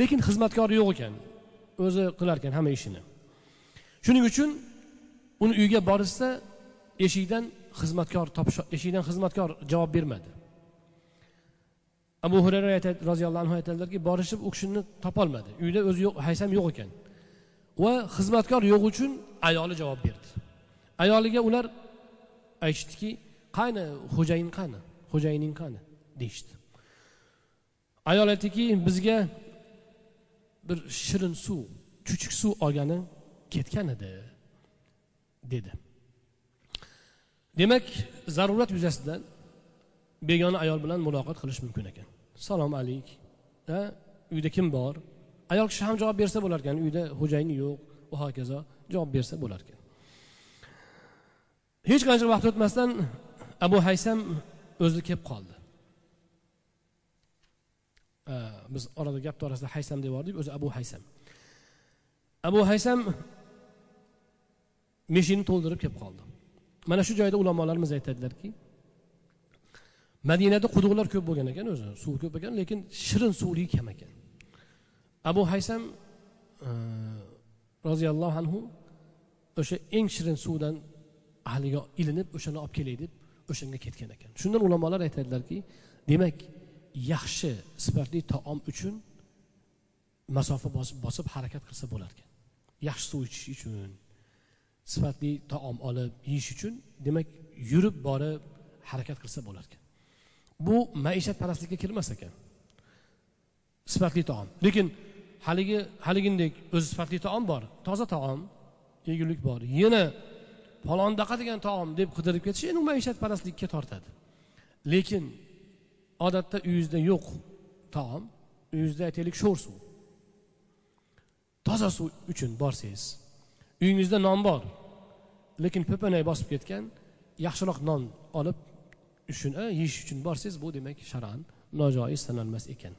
Speaker 1: Lekin xizmatkori yo'q ekan. O'zi qilar ekan hamma ishini. Shuning uchun uni uyiga borishsa eshikdan xizmatkor topish eshikdan xizmatkor javob bermadi. Abu hurayra roziyallohu anhu aytadilarki borishib u kishini topolmadi. Uyda o'zi yo'q haysam yo'q ekan. Va xizmatkor yo'q uchun ayoli javob berdi. Ayoliga ular aytishdiki qani xo'jayin qani? Xo'jayining qani? deyishdi. Ayol aytdiki bizga bir shirin suv chuchuk suv olgani ketgan edi dedi. Demak zarurat yuzasidan begona ayol bilan muloqot qilish mumkin ekan. Salom alik ha uyda kim bor? Ayol kishi ham javob bersa bo'lar ekan uyda xo'jayin yo'q va hokazo javob bersa bo'lar ekan. Hech qancha vaqt o'tmasdan abu haysam o'zi kelib qoldi. Э, biz orada gap orasida haysam deb yubordik o'zi abu haysam. Abu haysam meshini to'ldirib kelib qoldi. Mana shu joyda ulamolarimiz aytadilarki madinada quduqlar ko'p bo'lgan ekan o'zi suv ko'p ekan lekin shirin suvligi kam ekan. Abu haysam e, roziyallohu anhu o'sha eng shirin suvdan ahliga ilinib o'shani olib kelay deb o'shanga ketgan ekan. Shundan ulamolar aytadilarki demak yaxshi sifatli taom uchun masofa bosib bosib harakat qilsa bo'larkan. Yaxshi suv ichish uchun sifatli taom olib yeyish uchun demak yurib borib harakat qilsa bo'larkan. Bu maishatparastlikka kirmas ekan. Sifatli taom. Lekin haligi haligindek o'zi sifatli taom bor toza taom yegulik bor. Yana palondaqa degan taom deb qidirib ketish endi u maishatparastlikka tortadi. Lekin odatda uyingizda yo'q. Taom uyingizda aytaylik sho'r suv. Toza suv uchun borsangiz uyingizda non bor lekin po'panay bosib ketgan yaxshiroq non olib uchun yeyish uchun borsangiz bu demak shar'an nojoiz sanalmas ekan.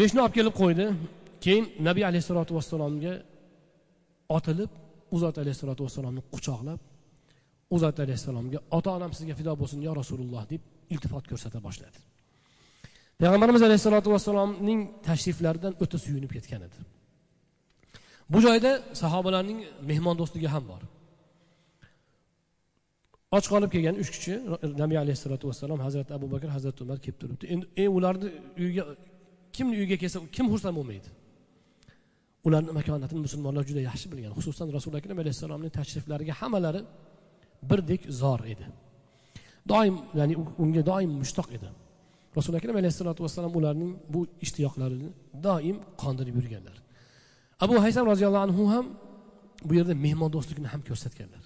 Speaker 1: Meshni olib kelib qo'ydi. Keyin nabiy alayhissalotu vassalomga otilib u zot alayhissalotu vassalomni quchoqlab u zot alayhissalomga ota onam sizga fido bo'lsin yo rasululloh deb iltifot ko'rsata boshladi. Payg'ambarimiz alayhissalotu vassalomning tashriflaridan o'ta suyunib ketgan edi. Bu joyda sahobalarning mehmondo'stligi ham bor. Och qolib kelgan uch kishi nabiy alayhissalotu vassalom hazrati abu bakr hazrati umar kelib turibdi. Endi e, ularni uyiga kimni uyiga kelsa kim xursand bo'lmaydi? Ularni makonatini musulmonlar juda yaxshi bilgan xususan rasuli akram alayhissalomning tashriflariga hammalari birdek zor edi. Doim ya'ni unga doim mushtoq edi. Rasuli akram alayhissalotu vassalom ularning bu ishtiyoqlarini doim qondirib yurganlar. Abu haysam roziyallohu anhu ham bu yerda mehmondo'stlikni ham ko'rsatganlar.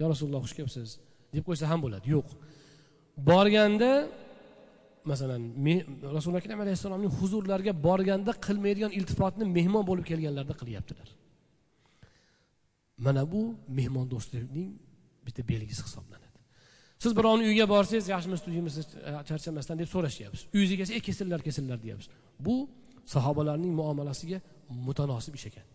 Speaker 1: Yo rasululloh xush kelibsiz? deb qo'ysa ham bo'ladi. Yo'q. Borganda masalan rasuli akram alayhissalomning huzurlariga borganda qilmaydigan iltifotni mehmon bo'lib kelganlarda qilyaptilar. Mana bu mehmondo'stlikning bitta belgisi hisoblanadi. Siz birovni uyiga borsangiz yaxshimisiz tuzdingmisiz e, charchamasdan deb so'rashyapsiz. Uyingizga kelsa ey kesinlar kelsinlar deyapsiz. Bu sahobalarning muomalasiga mutanosib ish ekan.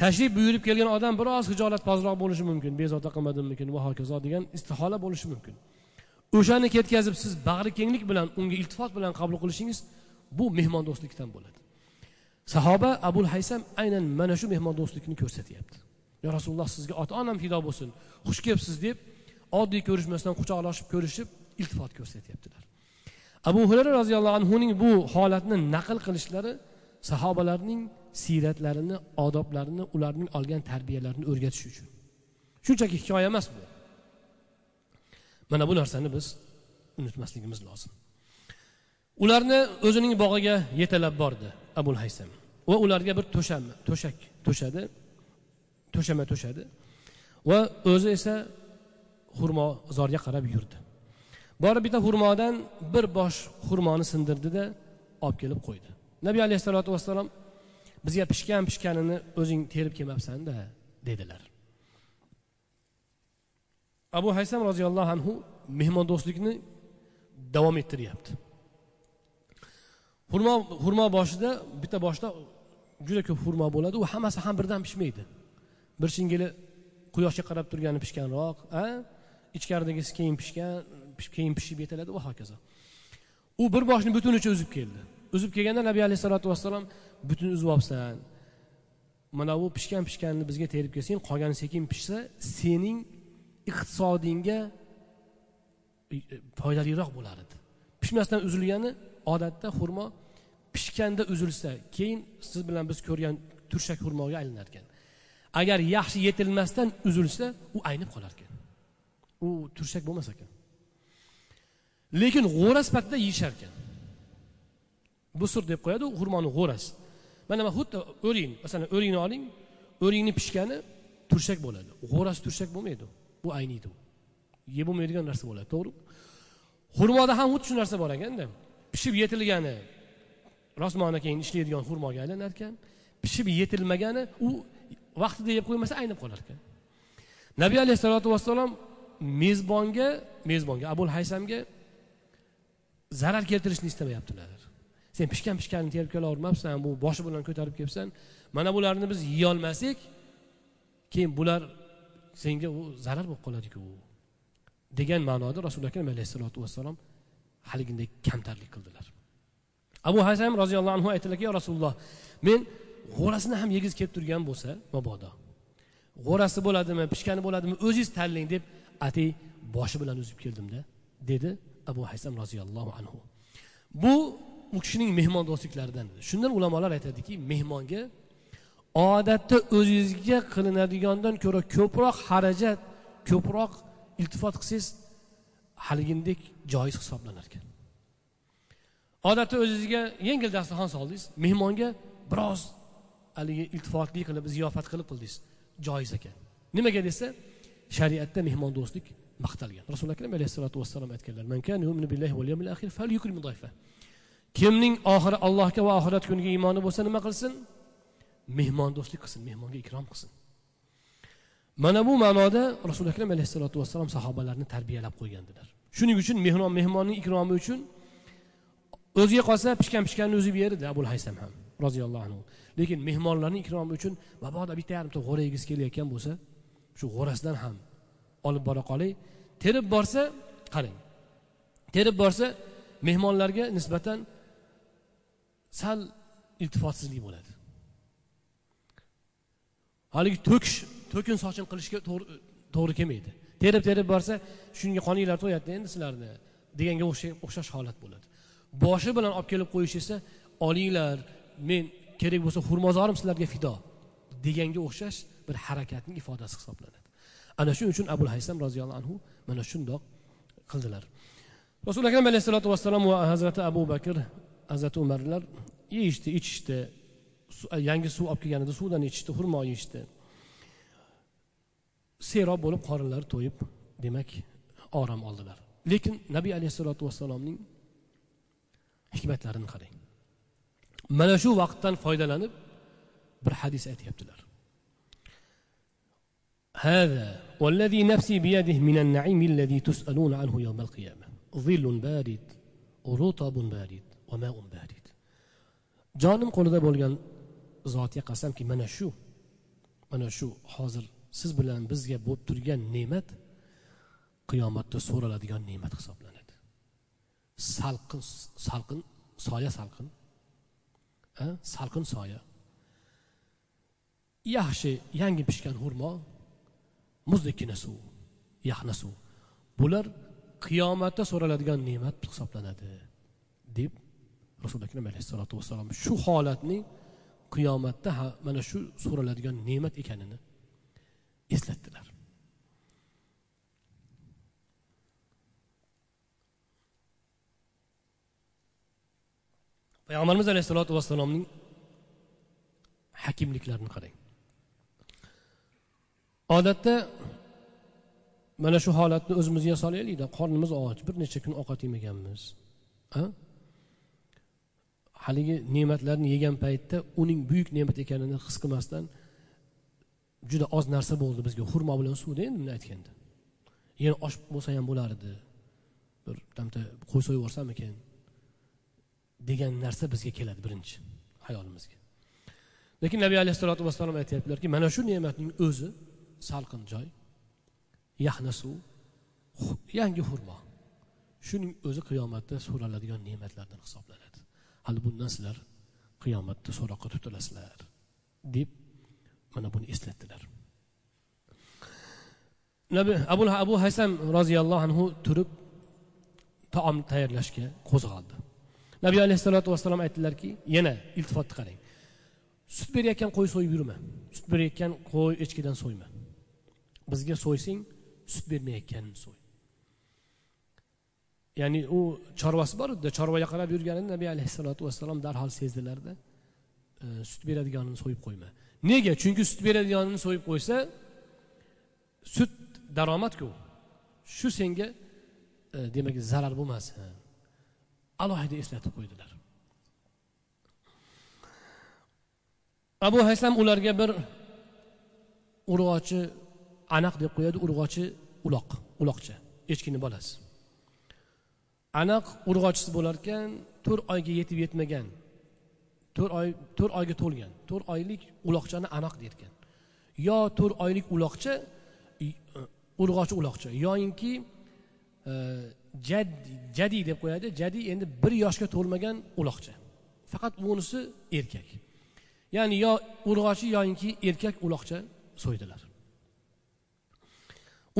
Speaker 1: Tashrif buyurib kelgan odam biroz hijolatpozroq bo'lishi mumkin. Bezovta qilmadimmikin va hokazo degan istihola bo'lishi mumkin. O'shani ketkazib siz bag'ri kenglik bilan unga iltifot bilan qabul qilishingiz bu mehmondo'stlikdan bo'ladi. Sahoba abul haysam aynan mana shu mehmondo'stlikni ko'rsatyapti. Yo rasululloh sizga ota onam fido bo'lsin xush kelibsiz deb oddiy ko'rishmasdan quchoqlashib ko'rishib iltifot ko'rsatyaptilar. Abu hurayra roziyallohu anhuning bu holatni naql qilishlari sahobalarning siyratlarini odoblarini ularning olgan tarbiyalarini o'rgatish uchun. Shunchaki hikoya emas bu. Mana bu narsani biz unutmasligimiz lozim. Ularni o'zining bog'iga yetalab bordi abul haysam va ularga bir to'sham to'shak to'shadi. To'shama to'shadi. Va o'zi esa xurmozorga qarab yurdi. Borib bitta xurmodan bir bosh xurmoni sindirdida olib kelib qo'ydi. Nabiy alayhissalotu vassalom bizga pishgan pishganini o'zing terib kelmabsanda dedilar. Abu haysam roziyallohu anhu mehmondo'stlikni davom ettiryapti. Xurmo xurmo boshida bitta boshda juda ko'p xurmo bo'ladi u hammasi ham birdan pishmaydi. Bir shingili quyoshga qarab turgani pishganroq a? Ichkaridagisi keyin pishgan keyin pishib yetiladi va hokazo. U bir boshni butunicha uzib keldi. Uzib kelganda nabiy alayhissalotu vassalom butun uzib olibsan. Mana bu pishgan pishganini bizga terib kelsang qolgani sekin pishsa sening iqtisodingga e, e, foydaliroq bo'lar edi. Pishmasdan uzilgani odatda xurmo pishganda uzilsa keyin siz bilan biz ko'rgan turshak xurmoga aylanar ekan agar yaxshi yetilmasdan uzilsa u aynib qolar ekan. U turshak bo'lmas ekan. Lekin g'o'ra sifatida yeyishar ekan. Busur deb qo'yadi xurmoni g'o'rasi mana xuddi o'ring masalan o'ringni oling o'ringni pishgani turshak bo'ladi. G'o'rasi turshak bo'lmaydi. Bu ayniydi u. Yeb bo'lmaydigan narsa bo'ladi to'g'ri? Xurmoda ham xuddi shu narsa bor ekanda. Pishib yetilgani rosmona keyin ishlaydigan xurmoga aylanar ekan pishib yetilmagani u vaqtida yeb qo'ymasa aynib qolar ekan. Nabiy alayhissalotu vassalom mezbonga mezbonga abul haysamga zarar keltirishni istamayaptilar. Sen pishgan pishganini terib kelavermabsan bu boshi bilan ko'tarib kelibsan. Mana bularni biz yeyolmasak keyin bular senga u zarar bo'lib qoladiku. Degan ma'noda rasuli akram alayhissalotu vassalom haliginday kamtarlik qildilar. Abu hasam roziyallohu anhu aytdilarki yo rasululloh men g'o'rasini ham yegiz kelib turgan bo'lsa mabodo. G'o'rasi bo'ladimi pishgani bo'ladimi o'zingiz tanlang deb atay boshi bilan uzib keldimda dedi abu haysam roziyallohu anhu. Bu u kishining mehmondo'stliklaridan shundan ulamolar aytadiki mehmonga odatda o'zingizga qilinadigandan ko'ra ko'proq xarajat ko'proq iltifot qilsangiz haligindek joiz hisoblanar ekan odatda o'zingizga yengil dasturxon soldingiz mehmonga biroz haligi iltifotli qilib ziyofat qilib qildingiz joiz ekan. Nimaga desa shariatda mehmondo'stlik maqtalgan. Rasuli akram alayhissalotu vassalom aytganlar kimning oxiri allohga va oxirat kuniga iymoni bo'lsa nima qilsin? Mehmondo'stlik qilsin mehmonga ikrom qilsin. Mana bu ma'noda rasuli akram alayhissalotu vassalom sahobalarni tarbiyalab qo'ygandilar. Shuning uchun mehmon mehmonning ikromi uchun o'ziga qolsa pishgan pishganni o'zi berdi abul haysam ham roziyallohu anhu. Lekin mehmonlarni ikromi uchun mabodo bitta yarimta g'o'ra yegisi kelayotgan bo'lsa shu g'o'rasidan ham olib bora qolay terib borsa qarang. Terib borsa mehmonlarga nisbatan sal iltifotsizlik bo'ladi. Haligi to'kish to'kin sochin qilishga to'g'ri kelmaydi. Terib terib borsa shunga qoninglar to'yadida endi sizlarni deganga o'xshash holat bo'ladi. Boshi bilan olib kelib qo'yish esa olinglar men kerak bo'lsa xurmozorim sizlarga fido deganga o'xshash bir harakatning ifodasi hisoblanadi. Ana shuning uchun abul haysam roziyallohu anhu mana shundoq qildilar. Rasuli akram alayhissalotu vassalom va hazrati abu bakr hazrati umarlar yeyishdi ichishdi yangi suv olib kelganida suvdan ichishdi xurmo yeyishdi. Serob bo'lib qorinlari to'yib demak orom oldilar. Lekin nabiy alayhissalotu vassalomning hikmatlarini qarang. mana shu vaqtdan foydalanib bir hadis aytyaptilar هذا والذي نفسي بيده من النعيم الذي تسألون عنه يوم القيامة ظل بارد ورطب بارد وماء بارد jonim qo'lida bo'lgan zotga qasamki mana shu mana shu hozir siz bilan bizga bo'lib turgan ne'mat qiyomatda so'raladigan ne'mat hisoblanadi salqin salqin soya salqin Salqin soya. Yaxshi yangi pishgan xurmo muzdekkina suv yaxna suv. Bular qiyomatda so'raladigan ne'mat hisoblanadi deb rasuli akram alayhissalotu vassalom shu holatning qiyomatda mana shu so'raladigan ne'mat ekanini eslatdilar. Payg'ambarimiz alayhissalotu vassalomning hakimliklarini qarang. Odatda mana shu holatni o'zimizga solaylikda qornimiz och bir necha kun ovqat yemaganmiz. Haligi ne'matlarni yegan paytda uning buyuk ne'mat ekanini his qilmasdan juda oz narsa bo'ldi bizga. Xurmo bilan suvda endi bunday aytganda. Yana osh bo'lsa ham bo'lardi bir damta qo'y so'yib yuborsamikin degan narsa bizga keladi birinchi hayolimizga. Lekin nabiy alayhissalotu vassalom aytyaptilarki mana shu ne'matning o'zi salqin joy yaxna suv yangi xurmo. Shuning o'zi qiyomatda so'raladigan ne'matlardan hisoblanadi. Hali bundan sizlar qiyomatda so'roqqa tutilasizlar deb mana buni eslatdilar. Nabi abu abu haysam roziyallohu anhu turib taom tayyorlashga qo'zg'aldi. Nabiy alayhissalotu vassalom aytdilarki yana iltifotni qarang. Sut berayotgan qo'y so'yib yurma. Sut berayotgan qo'y echkidan so'yma. Bizga so'ysang sut bermayotganini so'y. Ya'ni u chorvasi bor edida chorvaga qarab yurganini nabiy alayhissalotu vassalom darhol sezdilarda e, sut beradiganini so'yib qo'yma. Nega? Chunki sut beradiganini so'yib qo'ysa sut daromadku. Shu senga e, demak zarar bo'lmasin alohida eslatib qo'ydilar. Abu haysam ularga bir urg'ochi anaq deb qo'yadi urg'ochi uloq uloqcha echkini bolasi. Anaq urg'ochisi bo'lar ekan to'rt oyga yetib yetmagan to'rt oy to'rt oyga to'lgan to'rt oylik uloqchani anaq derkan. Yo to'rt oylik uloqcha urg'ochi uloqcha yoyinki e, jadi deb qo'yadi. Jadi endi bir yoshga to'lmagan uloqcha. Faqat unisi erkak. Ya'ni yo urg'ochi yoinki erkak uloqcha so'ydilar.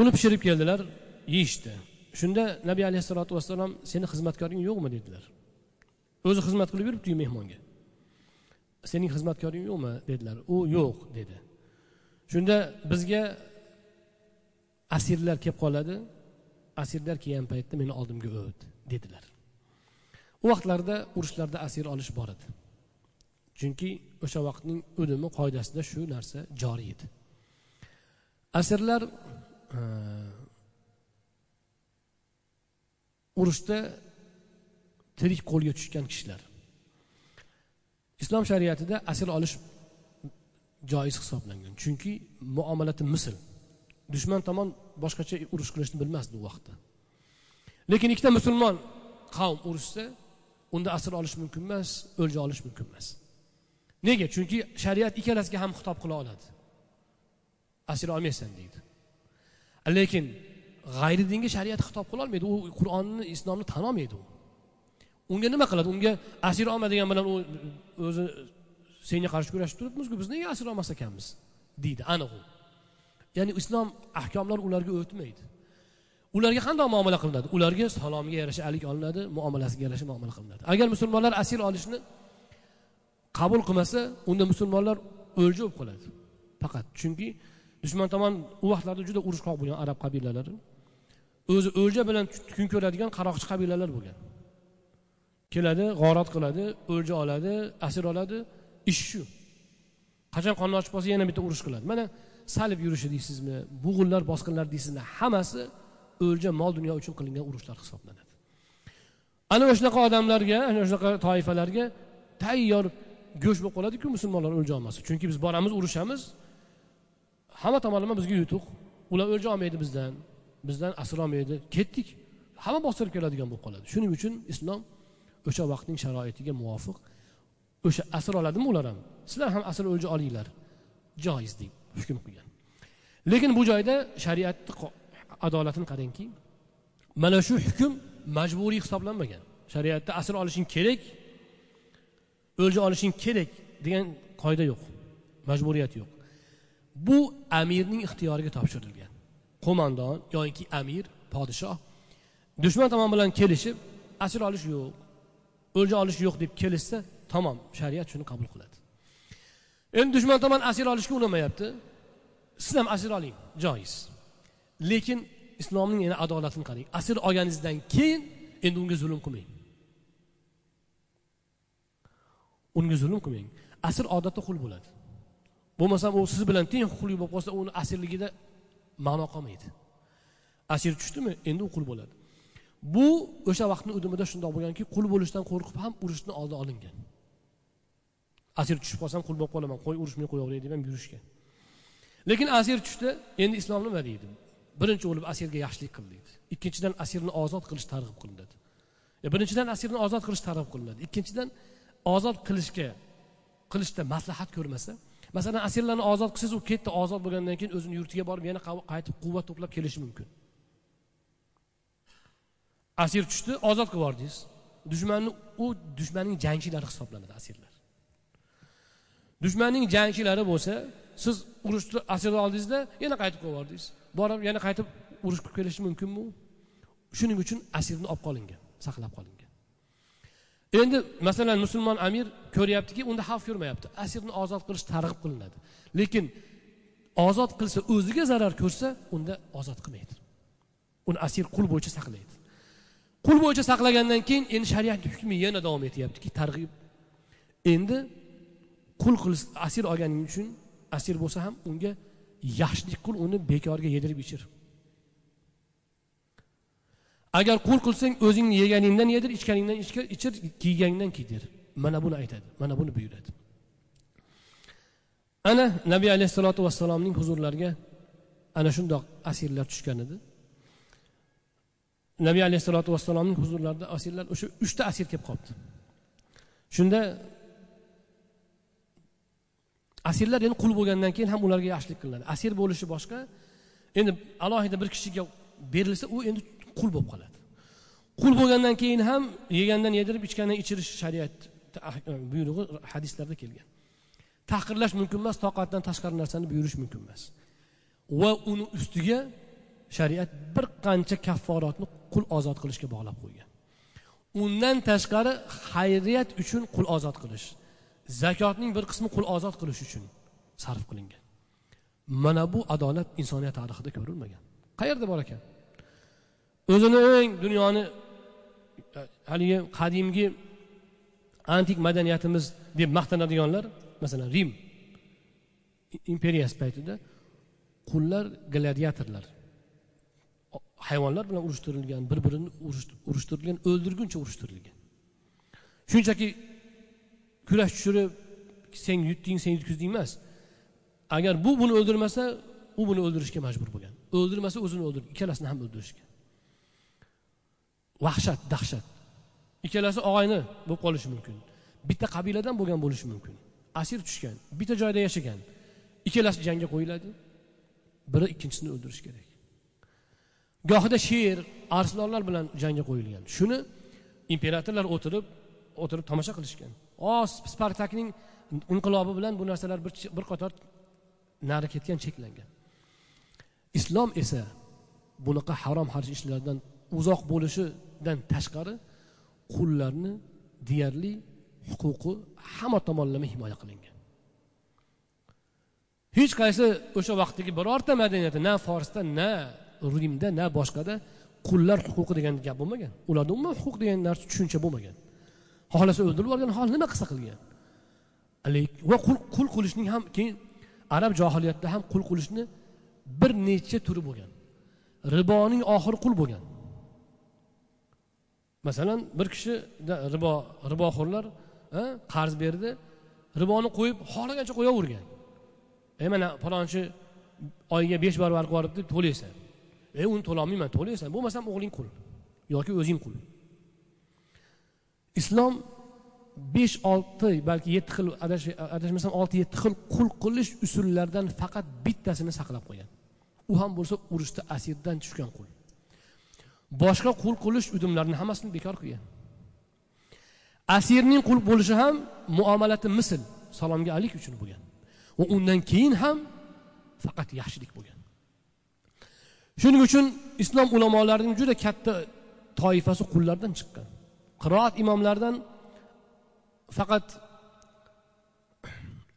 Speaker 1: Uni pishirib keldilar yeyishdi. Shunda nabiy alayhissalotu vassalom seni xizmatkoring yo'qmi? dedilar. O'zi xizmat qilib yuribdiyu mehmonga. Sening xizmatkoring yo'qmi? dedilar. U yo'q dedi. Shunda bizga asirlar kelib qoladi. Asirlar kelgan paytda meni oldimga o't dedilar. U vaqtlarda urushlarda asir olish bor edi. Chunki o'sha vaqtning o'limi qoidasida shu narsa joriy edi. Asirlar e, urushda tirik qo'lga tushgan kishilar. Islom shariatida asir olish joiz hisoblangan. Chunki muomalati misl. Dushman tomon boshqacha urush qilishni bilmasdi u vaqtda. Lekin ikkita musulmon qavm urushsa unda asir olish mumkin emas o'lja olish mumkin emas. Nega? Chunki shariat ikkalasiga ham xitob qila oladi. Asir olmaysan deydi. Lekin g'ayri dinga shariat xitob qilolmaydi u qur'onni islomni tan olmaydi u. Unga nima qiladi? Unga asir olma degan bilan u o'zi senga qarshi kurashib turibmizku biz nega asir olmas ekanmiz deydi aniq u. ya'ni islom ahkomlar ularga o'tmaydi. Ularga qanday muomala qilinadi? Ularga salomiga yarasha alik olinadi muomalasiga yarasha muomala qilinadi. Agar musulmonlar asir olishni qabul qilmasa unda musulmonlar o'lja bo'lib qoladi. Faqat chunki dushman tomon u vaqtlarda juda urushqoq bo'lgan arab qabilalari. O'zi o'lja bilan kun ko'radigan qaroqchi qabilalar bo'lgan. Keladi g'orat qiladi o'lja oladi asir oladi. Ish shu. Qachon qonni ochib qolsa yana bitta urush qiladi. Mana salib yurishi deysizmi bug'unlar bosqinlar deysizmi hammasi o'lja mol dunyo uchun qilingan urushlar hisoblanadi. Ana shunaqa odamlarga ana shunaqa toifalarga tayyor go'sht bo'lib qoladiku musulmonlar o'lja olmasa. Chunki biz boramiz urushamiz. Hamma tomonlama bizga yutuq. Ular o'lja olmaydi bizdan bizdan asr olmaydi. Ketdik. Hamma bostirib keladigan bo'lib qoladi. Shuning uchun islom o'sha vaqtning sharoitiga muvofiq. O'sha asr oladimi ular ham? Sizlar ham asr o'lja olinglar. Joiz deb hukm qilgan. Lekin bu joyda shariatni adolatini qarangki mana shu hukm majburiy hisoblanmagan. Shariatda asr olishing kerak o'lja olishing kerak degan qoida yo'q majburiyat yo'q. Bu amirning ixtiyoriga topshirilgan. Qo'mondon yoki amir podshoh dushman tomon bilan kelishib asir olish yo'q o'lja olish yo'q deb kelishsa tamom shariat shuni qabul qiladi. Endi dushman tomon asir olishga unamayapti siz ham asir oling joiz. Lekin islomning yana adolatini qarang. Asir olganingizdan keyin endi unga zulm qilmang. Unga zulm qilmang. Asir odatda qul bo'ladi. Bo'lmasam u siz bilan teng huquqli bo'lib qolsa uni asirligida ma'no qolmaydi. Asir tushdimi? Endi u qul bo'ladi. Bu o'sha vaqtni udumida shundoq bo'lganki qul bo'lishdan qo'rqib ham urushni oldi olingan. Asir tushib qolsam qul bo'lib qolaman qo'y urushmay qo'yaveray deb ham yurishgan lekin asir tushdi endi islom nima deydi? Birinchi bo'lib asirga yaxshilik qil deydi. Ikkinchidan asirni ozod qilish targ'ib qilinadi. E, birinchidan asirni ozod qilish targ'ib qilinadi. Ikkinchidan ozod qilishga qilishda maslahat ko'rmasa masalan asirlarni ozod qilsangiz u ketdi ozod bo'lgandan keyin o'zini yurtiga borib yana qaytib quvvat to'plab kelishi mumkin. Asir tushdi ozod qilib yubordingiz dushmanni u dushmanning jangchilari hisoblanadi asirlar. Dushmanning jangchilari bo'lsa siz urushni asir oldingizda yana qaytib qo'yib yubordingiz borib yana qaytib urush qilib kelishi mumkinmi? Shuning uchun asirni olib qolingan saqlab qolingan. Endi masalan musulmon amir ko'ryaptiki unda xavf ko'rmayapti. Asirni ozod qilish targ'ib qilinadi. Lekin ozod qilsa o'ziga zarar ko'rsa unda ozod qilmaydi. Uni asir qul bo'yicha saqlaydi. Qul bo'yicha saqlagandan keyin endi shariat hukmi yana davom etyaptiki targ'ib. Endi qul qilish asir olganing uchun asir bo'lsa ham unga yaxshilik qil uni bekorga yedirib ichir. Agar qul qilsang o'zingni yeganingdan yedir ichganingdan ichir kiyganingdan kiydir. Mana buni aytadi mana buni buyuradi. Ana nabiy alayhissalotu vassalomning huzurlariga ana shundoq asirlar tushgan edi. Nabiy alayhissalotu vassalomning huzurlarida asirlar o'sha uchta asir kelib qolibdi. Shunda asirlar endi qul bo'lgandan keyin ham ularga yaxshilik qilinadi. Asir bo'lishi boshqa. Endi alohida bir kishiga berilsa u endi qul bo'lib qoladi. Qul bo'lgandan keyin ham yegandan yedirib ichgandan ichirish shariat e, buyrug'i hadislarda kelgan. Tahqirlash mumkin emas toqatdan tashqari narsani buyurish mumkin emas. Va uni ustiga shariat bir qancha kafforatni qul ozod qilishga bog'lab qo'ygan. Undan tashqari xayriyat uchun qul ozod qilish. Zakotning bir qismi qul ozod qilish uchun sarf qilingan. Mana bu adolat insoniyat tarixida ko'rilmagan. Qayerda bor ekan? O'zini eng dunyoni haligi qadimgi antik madaniyatimiz deb maqtanadiganlar masalan rim imperiyasi paytida qullar gladiatorlar hayvonlar bilan urushtirilgan bir birini urushtirilgan o'ldirguncha urushtirilgan. Shunchaki kurash tushirib sen yutding sen yutkazding emas. Agar bu buni o'ldirmasa u buni o'ldirishga majbur bo'lgan. O'ldirmasa o'zini o'ldirdi ikkalasini ham o'ldirishgan. Vahshat dahshat. Ikkalasi og'ayni bo'lib qolishi mumkin. Bitta qabiladan bo'lgan bo'lishi mumkin. Asir tushgan bitta joyda yashagan. Ikkalasi jangga qo'yiladi biri ikkinchisini o'ldirish kerak. Gohida sher arslonlar bilan jangga qo'yilgan. Shuni imperatorlar o'tirib o'tirib tomosha qilishgan. O spartakning inqilobi bilan bu narsalar bir, bir qator nari ketgan cheklangan. Islom esa bunaqa harom xarj ishlardan uzoq bo'lishidan tashqari qullarni deyarli huquqi hamma tomonlama himoya qilingan. Hech qaysi o'sha vaqtdagi birorta madaniyatda na forsda na rimda na boshqada qullar huquqi degan gap bo'lmagan. Ularda umuman huquq degan narsa tushuncha bo'lmagan. Xohlasa o'ldirib yuborgan xohlasa nima qilsa qilgan. Va qul qilishning ham keyin arab johiliyatida ham qul qilishni bir necha turi bo'lgan. Riboning oxiri qul bo'lgan. Masalan bir kishi ribo riboxo'rlar qarz berdi riboni qo'yib xohlagancha qo'yavergan ey mana palonchi oyiga besh barobar qilib yuboribdi to'laysan. Ey uni to'lolmayman to'laysan bo'lmasam o'g'ling qul yoki o'zing qul. Islom besh olti balki yetti xil adashmasam olti yetti xil qul qilish usullaridan faqat bittasini saqlab qo'ygan. U ham bo'lsa urushda asirdan tushgan qul. Boshqa qul qilish udumlarini hammasini bekor qilgan. Asirning qul bo'lishi ham muomalati misl salomga alik uchun bo'lgan. Va undan keyin ham faqat yaxshilik bo'lgan. Shuning uchun islom ulamolarining juda katta toifasi qullardan chiqqan. Qiroat imomlaridan faqat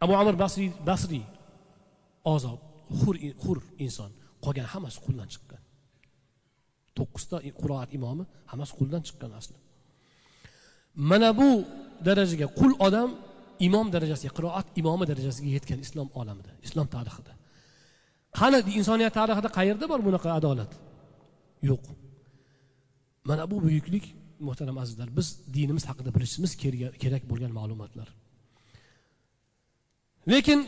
Speaker 1: abu amir basriy basriy ozob hur hur inson qolgan hammasi quldan chiqqan. To'qqizta qiroat imomi hammasi quldan chiqqan asli. Mana bu darajaga qul odam imom darajasiga qiroat imomi darajasiga yetgan islom olamida islom tarixida. Qani insoniyat tarixida qayerda bor bunaqa adolat? Yo'q. Mana bu buyuklik muhtaram azizlar biz dinimiz haqida bilishimiz kerak bo'lgan ma'lumotlar. Lekin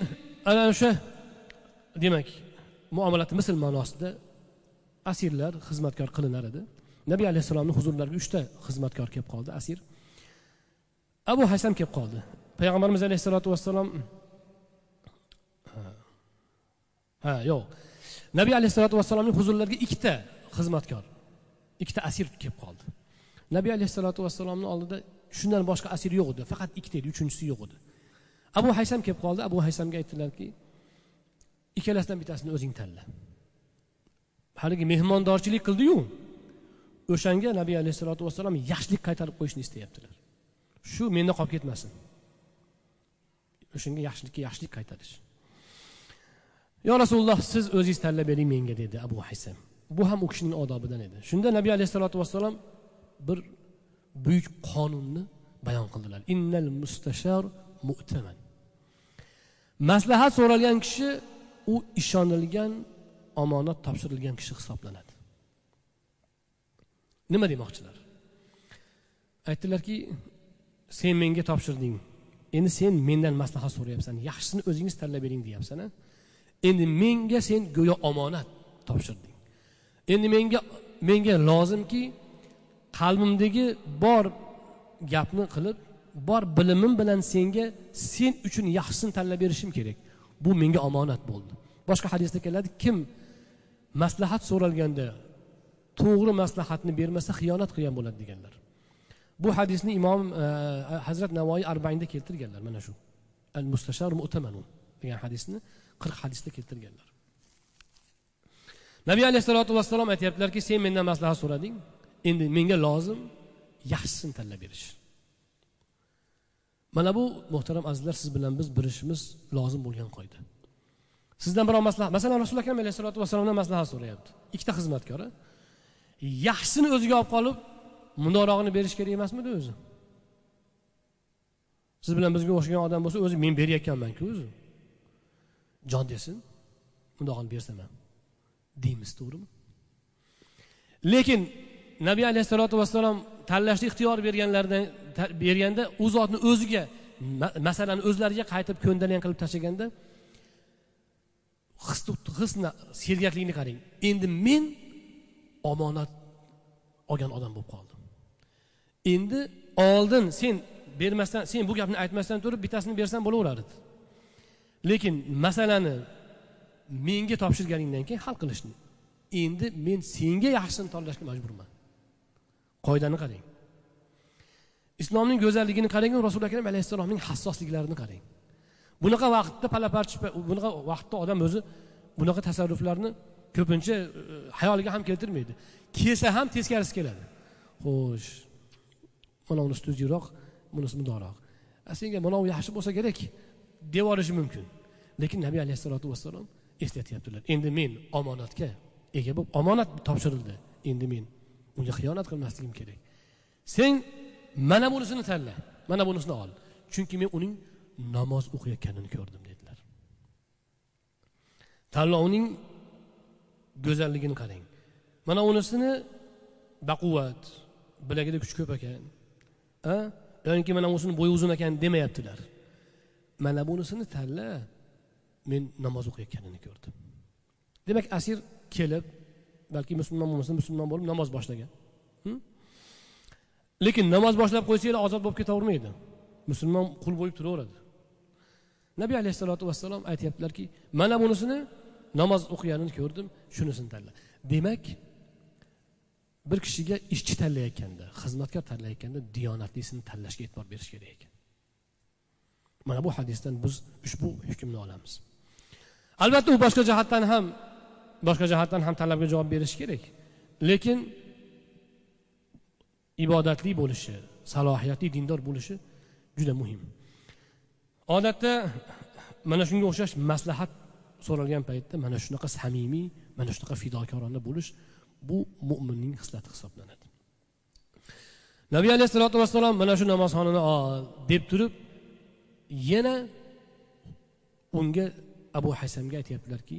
Speaker 1: ana o'sha demak muomalati misl ma'nosida asirlar xizmatkor qilinar edi. Nabiy alayhissalomni huzurlariga uchta xizmatkor kelib qoldi asir. Abu hasam kelib qoldi. Payg'ambarimiz alayhissalotu vassalom ha yo'q. Nabiy alayhissalotu vassalomning huzurlariga ikkita xizmatkor ikkita asir kelib qoldi. Nabiy alayhissalotu vassalomni oldida shundan boshqa asir yo'q edi. Faqat ikkita edi uchinchisi yo'q edi. Abu haysam kelib qoldi. Abu haysamga aytdilarki ikkalasidan bittasini o'zing tanla. Haligi mehmondorchilik qildiyu o'shanga nabiy alayhissalotu vassalom yaxshilik qaytarib qo'yishni istayaptilar. Shu menda qolib ketmasin. O'shanga yaxshilikka yaxshilik qaytarish. Yo rasululloh siz o'zingiz tanlab bering menga dedi abu haysam. Bu ham u kishining odobidan edi. Shunda nabiy alayhissalotu vassalom bir buyuk qonunni bayon qildilar. Innal mustashar mu'taman maslahat so'ralgan kishi u ishonilgan omonat topshirilgan kishi hisoblanadi. Nima demoqchilar? Aytdilarki sen menga topshirding endi sen mendan maslahat so'rayapsan. Yaxshisini o'zingiz tanlab bering deyapsan endi menga sen go'yo omonat topshirding endi menga menga lozimki qalbimdagi bor gapni qilib bor bilimim bilan senga sen uchun yaxshisini tanlab berishim kerak. Bu menga omonat bo'ldi. Boshqa hadisda keladi kim maslahat so'ralganda to'g'ri maslahatni bermasa xiyonat qilgan bo'ladi deganlar. Bu hadisni imom e, e hazrat navoiy arbainda keltirganlar mana shu. Al mustashar mu'tamanun degan hadisni qirq hadisda keltirganlar. Nabiy alayhissalotu vassalom aytyaptilarki sen mendan maslahat so'rading. Endi menga lozim yaxshisini tanlab berish. Mana bu muhtaram azizlar siz bilan biz bilishimiz lozim bo'lgan qoida. Sizdan birov maslahat masalan rasuli akram alayhisalotu vassalomdan maslahat so'rayapti. Ikkita xizmatkori yaxshisini o'ziga olib qolib mundoqrog'ini berish kerak emasmidi o'zi? Siz bilan bizga o'xshagan odam bo'lsa o'zi men berayotganmanku o'zi. Jon desin bundog'ini bersam ham deymiz to'g'rimi? Lekin nabiy alayhissalotu vassalom tanlashni ixtiyor berganlaridan berganda u zotni o'ziga masalani o'zlariga qaytib ko'ndalang qilib tashlaganda his hisni sergaklikni qarang. Endi men omonat olgan odam bo'lib qoldim. Endi oldin sen bermasdan sen bu gapni aytmasdan turib bittasini bersam bo'laverardi lekin masalani menga topshirganingdan keyin hal qilishni. Endi men senga yaxshisini tanlashga majburman. Qoidani qarang. Islomning go'zalligini qarang rasuli akram alayhissalomning hassosliklarini qarang. Bunaqa vaqtda palaparchi bunaqa vaqtda odam o'zi bunaqa tasarruflarni ko'pincha e, hayoliga ham keltirmaydi. Kelsa ham teskarisi keladi. Xo'sh mana unisi tuzukroq bunisi mundoqroq senga mana bu yaxshi bo'lsa kerak deb yuborishi mumkin. Lekin nabiy alayhissalotu vassalom eslatyaptilar endi men omonatga ega bo'lib omonat topshirildi. Endi men unga xiyonat qilmasligim kerak. Sen mana bunisini tanla mana bunisini ol. Chunki men uning namoz o'qiyotganini ko'rdim dedilar. Tanlovning go'zalligini qarang. Mana unisini baquvvat bilagida kuch ko'p ekan yoki mana bunisini bo'yi uzun ekan demayaptilar. Mana bunisini tanla men namoz o'qiyotganini ko'rdim. Demak asir kelib balki musulmon bo'lmasa musulmon bo'lib namoz boshlagan. Lekin namoz boshlab qo'ysanglar ozod bo'lib ketavermaydi. Musulmon qul bo'lib turaveradi. Nabiy alayhissalotu vassalom aytyaptilarki mana bunisini namoz o'qiganini ko'rdim shunisini tanla. Demak bir kishiga ishchi tanlayotganda xizmatkor tanlayotganda diyonatlisini tanlashga e'tibor berish kerak ekan. Mana bu hadisdan biz ushbu hukmni olamiz. Albatta u boshqa jihatdan ham boshqa jihatdan ham talabga javob berishi kerak. Lekin ibodatli bo'lishi salohiyatli dindor bo'lishi juda muhim. Odatda mana shunga o'xshash maslahat so'ralgan paytda mana shunaqa samimiy mana shunaqa fidokorona bo'lish bu mo'minning xislati hisoblanadi. Nabiy alayhissalotu vassalom mana shu namozxonani ol deb turib yana unga abu hasamga aytyaptilarki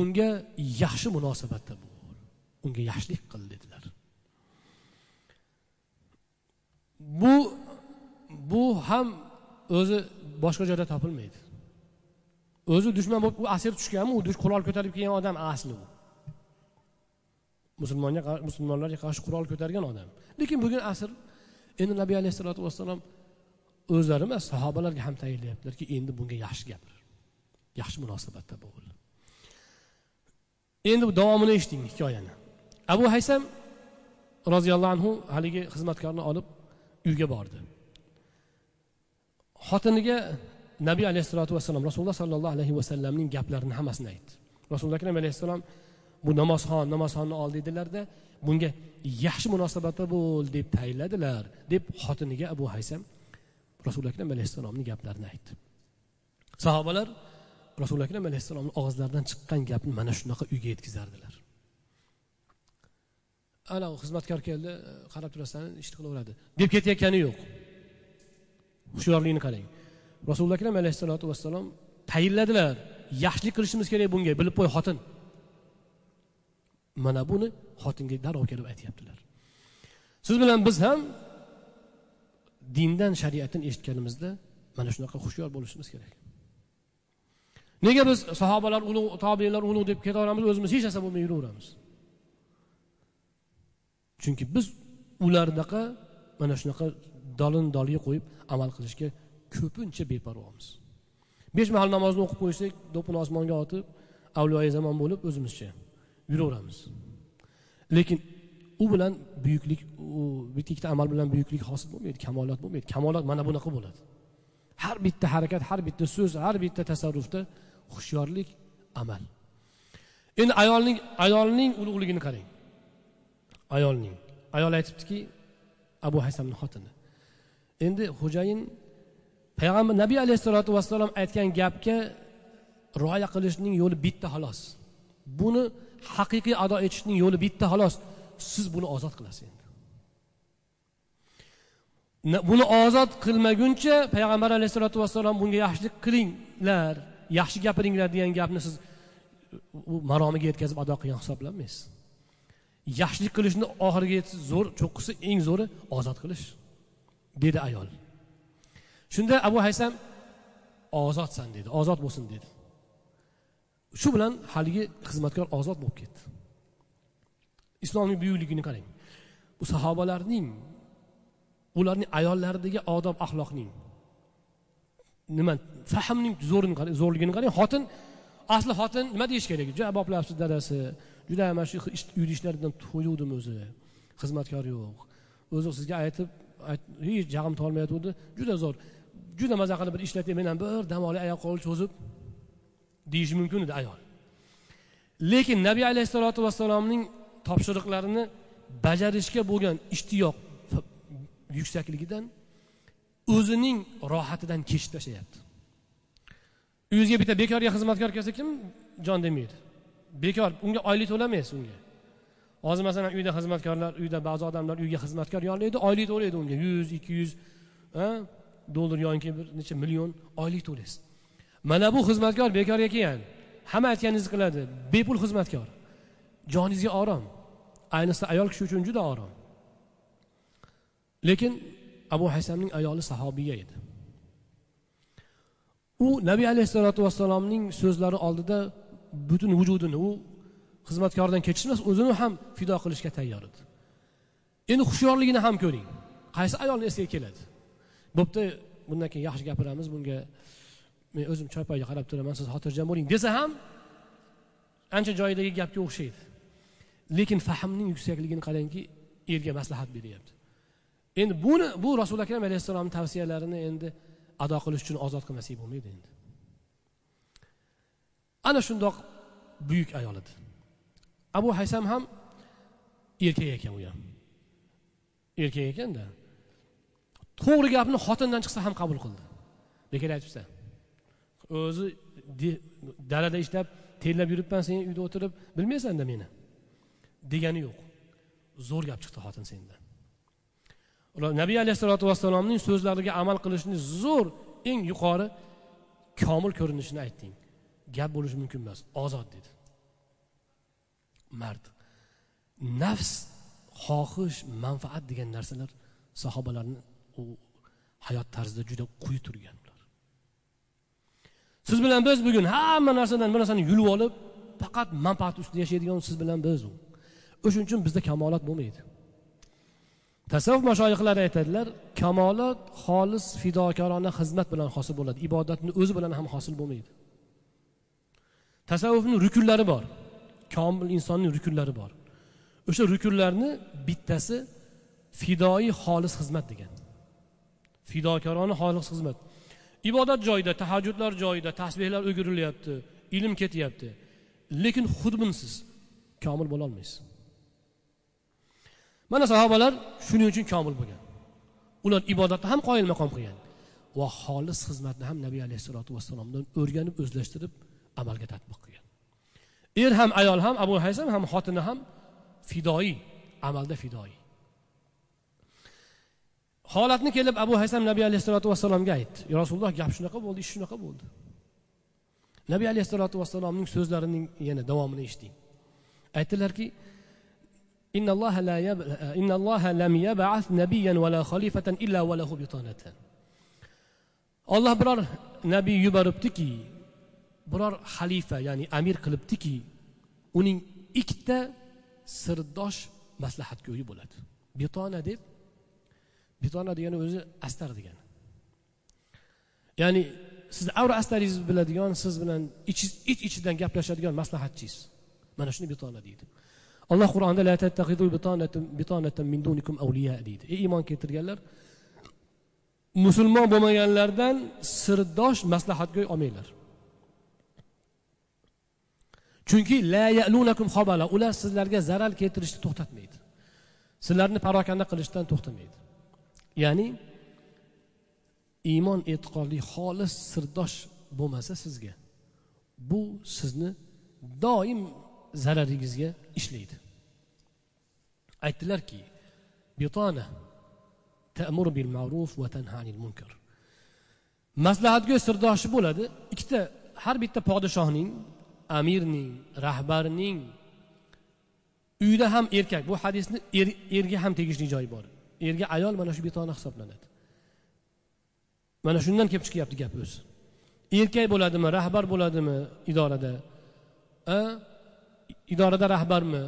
Speaker 1: unga yaxshi munosabatda bo'l. Unga yaxshilik qil dedilar. Bu bu ham o'zi boshqa joyda topilmaydi. O'zi dushman bo'lib u asir tushganmi u qurol ko'tarib kelgan odam asli u. Musulmonga musulmonlarga qarshi qurol ko'targan odam. Lekin bugun asr endi nabiy alayhissalotu vassalom o'zlari emas sahobalarga ham tayinlayaptilarki endi bunga yaxshi gapir yaxshi munosabatda bo'l endi davomini eshiting hikoyani. Abu haysam roziyallohu anhu haligi xizmatkorni olib uyga bordi. Xotiniga nabiy alayhissalotu vassalom rasululloh sollallohu alayhi vasallamning gaplarini hammasini aytdi. Rasululloh akram alayhissalom bu namozxon namozxonni ol dedilarda bunga yaxshi munosabatda bo'l deb tayinladilar deb xotiniga abu haysam rasuli akram alayhissalomni gaplarini aytdi. Sahobalar rasuli akram alayhissalomni og'izlaridan chiqqan gapni mana shunaqa uyga yetkazardilar. Anavi xizmatkor keldi qarab turasan ishni qilaveradi. Deb ketayotgani yo'q. Hushyorlikni qarang. Rasuli akram alayhissalotu vassalom tayinladilar. Yaxshilik qilishimiz kerak bunga bilib qo'y xotin. Mana buni xotinga darrov kelib aytyaptilar. Siz bilan biz ham dindan shariatdan eshitganimizda mana shunaqa hushyor bo'lishimiz kerak. Nega biz sahobalar ulug' tobeinlar ulug' deb ketaveramiz o'zimiz hech narsa bo'lmay yuraveramiz? Chunki biz ulardaqa mana shunaqa dolin dolga qo'yib amal qilishga ko'pincha beparvomiz. Besh mahal namozni o'qib qo'ysak do'ppini osmonga otib avliyoyi zamon bo'lib o'zimizcha yuraveramiz. Lekin u bilan buyuklik u bitta ikkita amal bilan buyuklik hosil bo'lmaydi kamolot bo'lmaydi. Kamolot mana bunaqa bo'ladi. Har bitta harakat har bitta so'z har bitta tasarrufda hushyorlik amal. Endi ayolning ayolning ulug'ligini qarang. Ayolning. Ayol aytibdiki abu haysamni xotini. Endi xo'jayin payg'ambar nabiy alayhissalotu vassalom aytgan gapga rioya qilishning yo'li bitta xolos. Buni haqiqiy ado etishning yo'li bitta xolos. Siz buni ozod qilasiz endi. Buni ozod qilmaguncha payg'ambar alayhissalotu vassalom bunga yaxshilik qilinglar yaxshi gapiringlar degan gapni siz u maromiga yetkazib ado qilgan hisoblanmaysiz. Yaxshilik qilishni oxiriga zo'r cho'qqisi eng zo'ri ozod qilish dedi ayol. Shunda abu haysam ozodsan dedi ozod bo'lsin dedi. Shu bilan haligi xizmatkor ozod bo'lib ketdi. Islomni buyukligini qarang. Bu sahobalarning ularning ayollaridagi odob axloqning nima fahmning zo'rini qarang zo'rligini qarang. Xotin asli xotin nima deyish kerak? Juda boplabsiz dadasi juda mana shu uyni ishlaridan to'yuvdim o'zi. Xizmatkor yo'q. O'zi sizga aytib hech jag'im tolmayotgandi juda zo'r. Juda maza qilib bir ishlatay men ham bir dam olay oyoq qo'l cho'zib deyishi mumkin edi ayol. Lekin nabiy alayhissalotu vassalomning topshiriqlarini bajarishga bo'lgan ishtiyoq yuksakligidan o'zining rohatidan kechib tashlayapti. Uyingizga bitta bekorga xizmatkor kelsa kim? Jon demaydi bekor unga oylik to'lamaysiz unga. Hozir masalan uyda xizmatkorlar uyda ba'zi odamlar uyga xizmatkor yollaydi oylik to'laydi unga. Yuz ikki yuz dollar yoki bir necha million oylik to'laysiz. Mana bu xizmatkor bekorga kelgan. Hamma aytganingizni qiladi. Bepul xizmatkor. Joningizga orom. Ayniqsa ayol kishi uchun juda orom lekin abu haysamning ayoli sahobiya edi. U nabiy alayhissalotu vassalomning so'zlari oldida butun vujudini u xizmatkordan kechish emas o'zini ham fido qilishga tayyor edi. Endi hushyorligini ham ko'ring. Qaysi ayolni esiga keladi? Bo'pti bundan keyin yaxshi gapiramiz bunga men o'zim choypoyga qarab turaman siz xotirjam bo'ling desa ham ancha joyidagi gapga o'xshaydi. Lekin fahmning yuksakligini qarangki erga maslahat beryapti. Endi buni bu rasuli akram alayhissalomni tavsiyalarini endi ado qilish uchun ozod qilmasak bo'lmaydi endi. Ana shundoq buyuk ayol edi. Abu haysam ham erkak ekan u ham. Erkak ekanda to'g'ri gapni xotindan chiqsa ham qabul qildi. Bekor aytibsan. O'zi dalada ishlab terlab yuribman sen uyda o'tirib bilmaysanda meni. Degani yo'q. Zo'r gap chiqdi xotin sendan nabiy alayhissalotu vassalomning so'zlariga amal qilishni zo'r eng yuqori komil ko'rinishini aytding. Gap bo'lishi mumkin emas ozod dedi. Mard. Nafs xohish manfaat degan narsalar sahobalarni u hayot tarzida juda quyi turgan ular. Siz bilan biz bugun hamma narsadan bir narsani yulib olib faqat manfaat ustida yashaydigan siz bilan biz u. o'shuning uchun bizda kamolat bo'lmaydi. Tasavvuf mashoyihlari aytadilar kamolat xolis fidokorona xizmat bilan hosil bo'ladi. Ibodatni o'zi bilan ham hosil bo'lmaydi. Tasavvufni rukunlari bor. Komil insonning rukunlari bor. O'sha rukunlarni bittasi fidoi xolis xizmat degan. Fidokorona xolis xizmat. Ibodat joyida tahajjudlar joyida tasbehlar o'girilyapti ilm ketyapti. Lekin xudbinsiz komil bo'lolmaysiz. Mana sahobalar shuning uchun komil bo'lgan. Ular ibodatni ham qoyil maqom qilgan. Va xolis xizmatni ham nabiy alayhissalotu vassalomdan o'rganib o'zlashtirib amalga tatbiq qilgan. Er ham ayol ham abu haysam ham xotini ham fidoyi amalda fidoyi holatni kelib abu haysam nabiy alayhissalotu vassalomga aytdi. Yo rasululloh gap shunaqa bo'ldi ish shunaqa bo'ldi. Nabiy alayhissalotu vassalomning so'zlarining yana davomini eshiting aytdilarki إن الله لا يب... إن الله لم يبعث نبيا ولا خليفة إلا وله بطانة olloh biror nabiy yuboribdiki biror xalifa ya'ni amir qilibdiki uning ikkita sirdosh maslahatgo'yi bo'ladi bitona deb bitona degani o'zi astar degani ya'ni sizni avra astaringizni biladigan siz bilan ich ichidan gaplashadigan maslahatchingiz mana shuni bitona deydi Alloh qur'onda deydi. Ey iymon keltirganlar musulmon bo'lmaganlardan sirdosh maslahatgo'y olmanglar. Chunki la yalunakum xobala ular sizlarga zarar keltirishni to'xtatmaydi. Sizlarni parokanda qilishdan to'xtamaydi. Ya'ni iymon e'tiqodli xolis sirdosh bo'lmasa sizga bu sizni doim zararingizga ishlaydi. Aytdilarki bitona ta'mur bil ma'ruf va tanha anil munkar. Maslahatgo'y sirdoshi bo'ladi. Ikkita har bitta podshohning amirning rahbarning uyda ham erkak. Bu hadisni er, erga ham tegishli joyi bor. Erga ayol mana shu betona hisoblanadi. Mana shundan kelib chiqyapti gap o'zi. Erkak bo'ladimi rahbar bo'ladimi idorada? A idorada rahbarmi?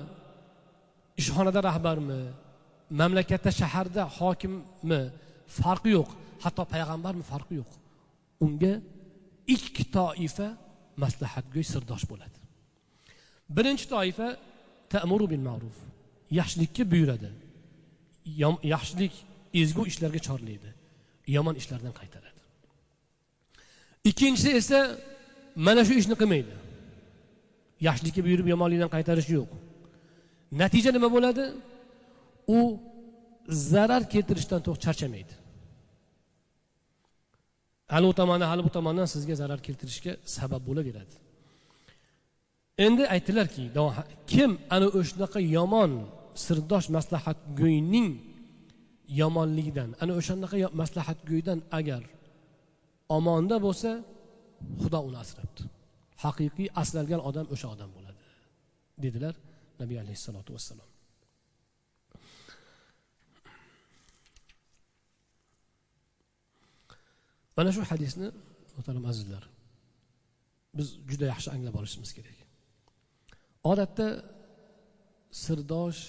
Speaker 1: Ishxonada rahbarmi? Mamlakatda shaharda hokimmi? Farqi yo'q. Hatto payg'ambarmi? Farqi yo'q. Unga ikki toifa maslahatgo'y sirdosh bo'ladi. Birinchi toifa ta'muru bil ma'ruf. Yaxshilikka buyuradi. Yaxshilik ezgu ishlarga chorlaydi. Yomon ishlardan qaytaradi. Ikkinchisi esa mana shu ishni qilmaydi. Yaxshilikka buyurib yomonlikdan qaytarish yo'q. Natija nima bo'ladi? U zarar keltirishdan charchamaydi. Hali u tomondan hali bu tomondan sizga zarar keltirishga sabab bo'laveradi. Endi aytdilarki kim ana o'shanaqa yomon sirdosh maslahatgo'yning yomonligidan ana o'shanaqa maslahatgo'ydan agar omonda bo'lsa xudo uni asrabdi. Haqiqiy asralgan odam o'sha odam bo'ladi dedilar nabiy alayhissalotu vassalom. Mana shu hadisni muhtaram azizlar biz juda yaxshi anglab olishimiz kerak. Odatda sirdosh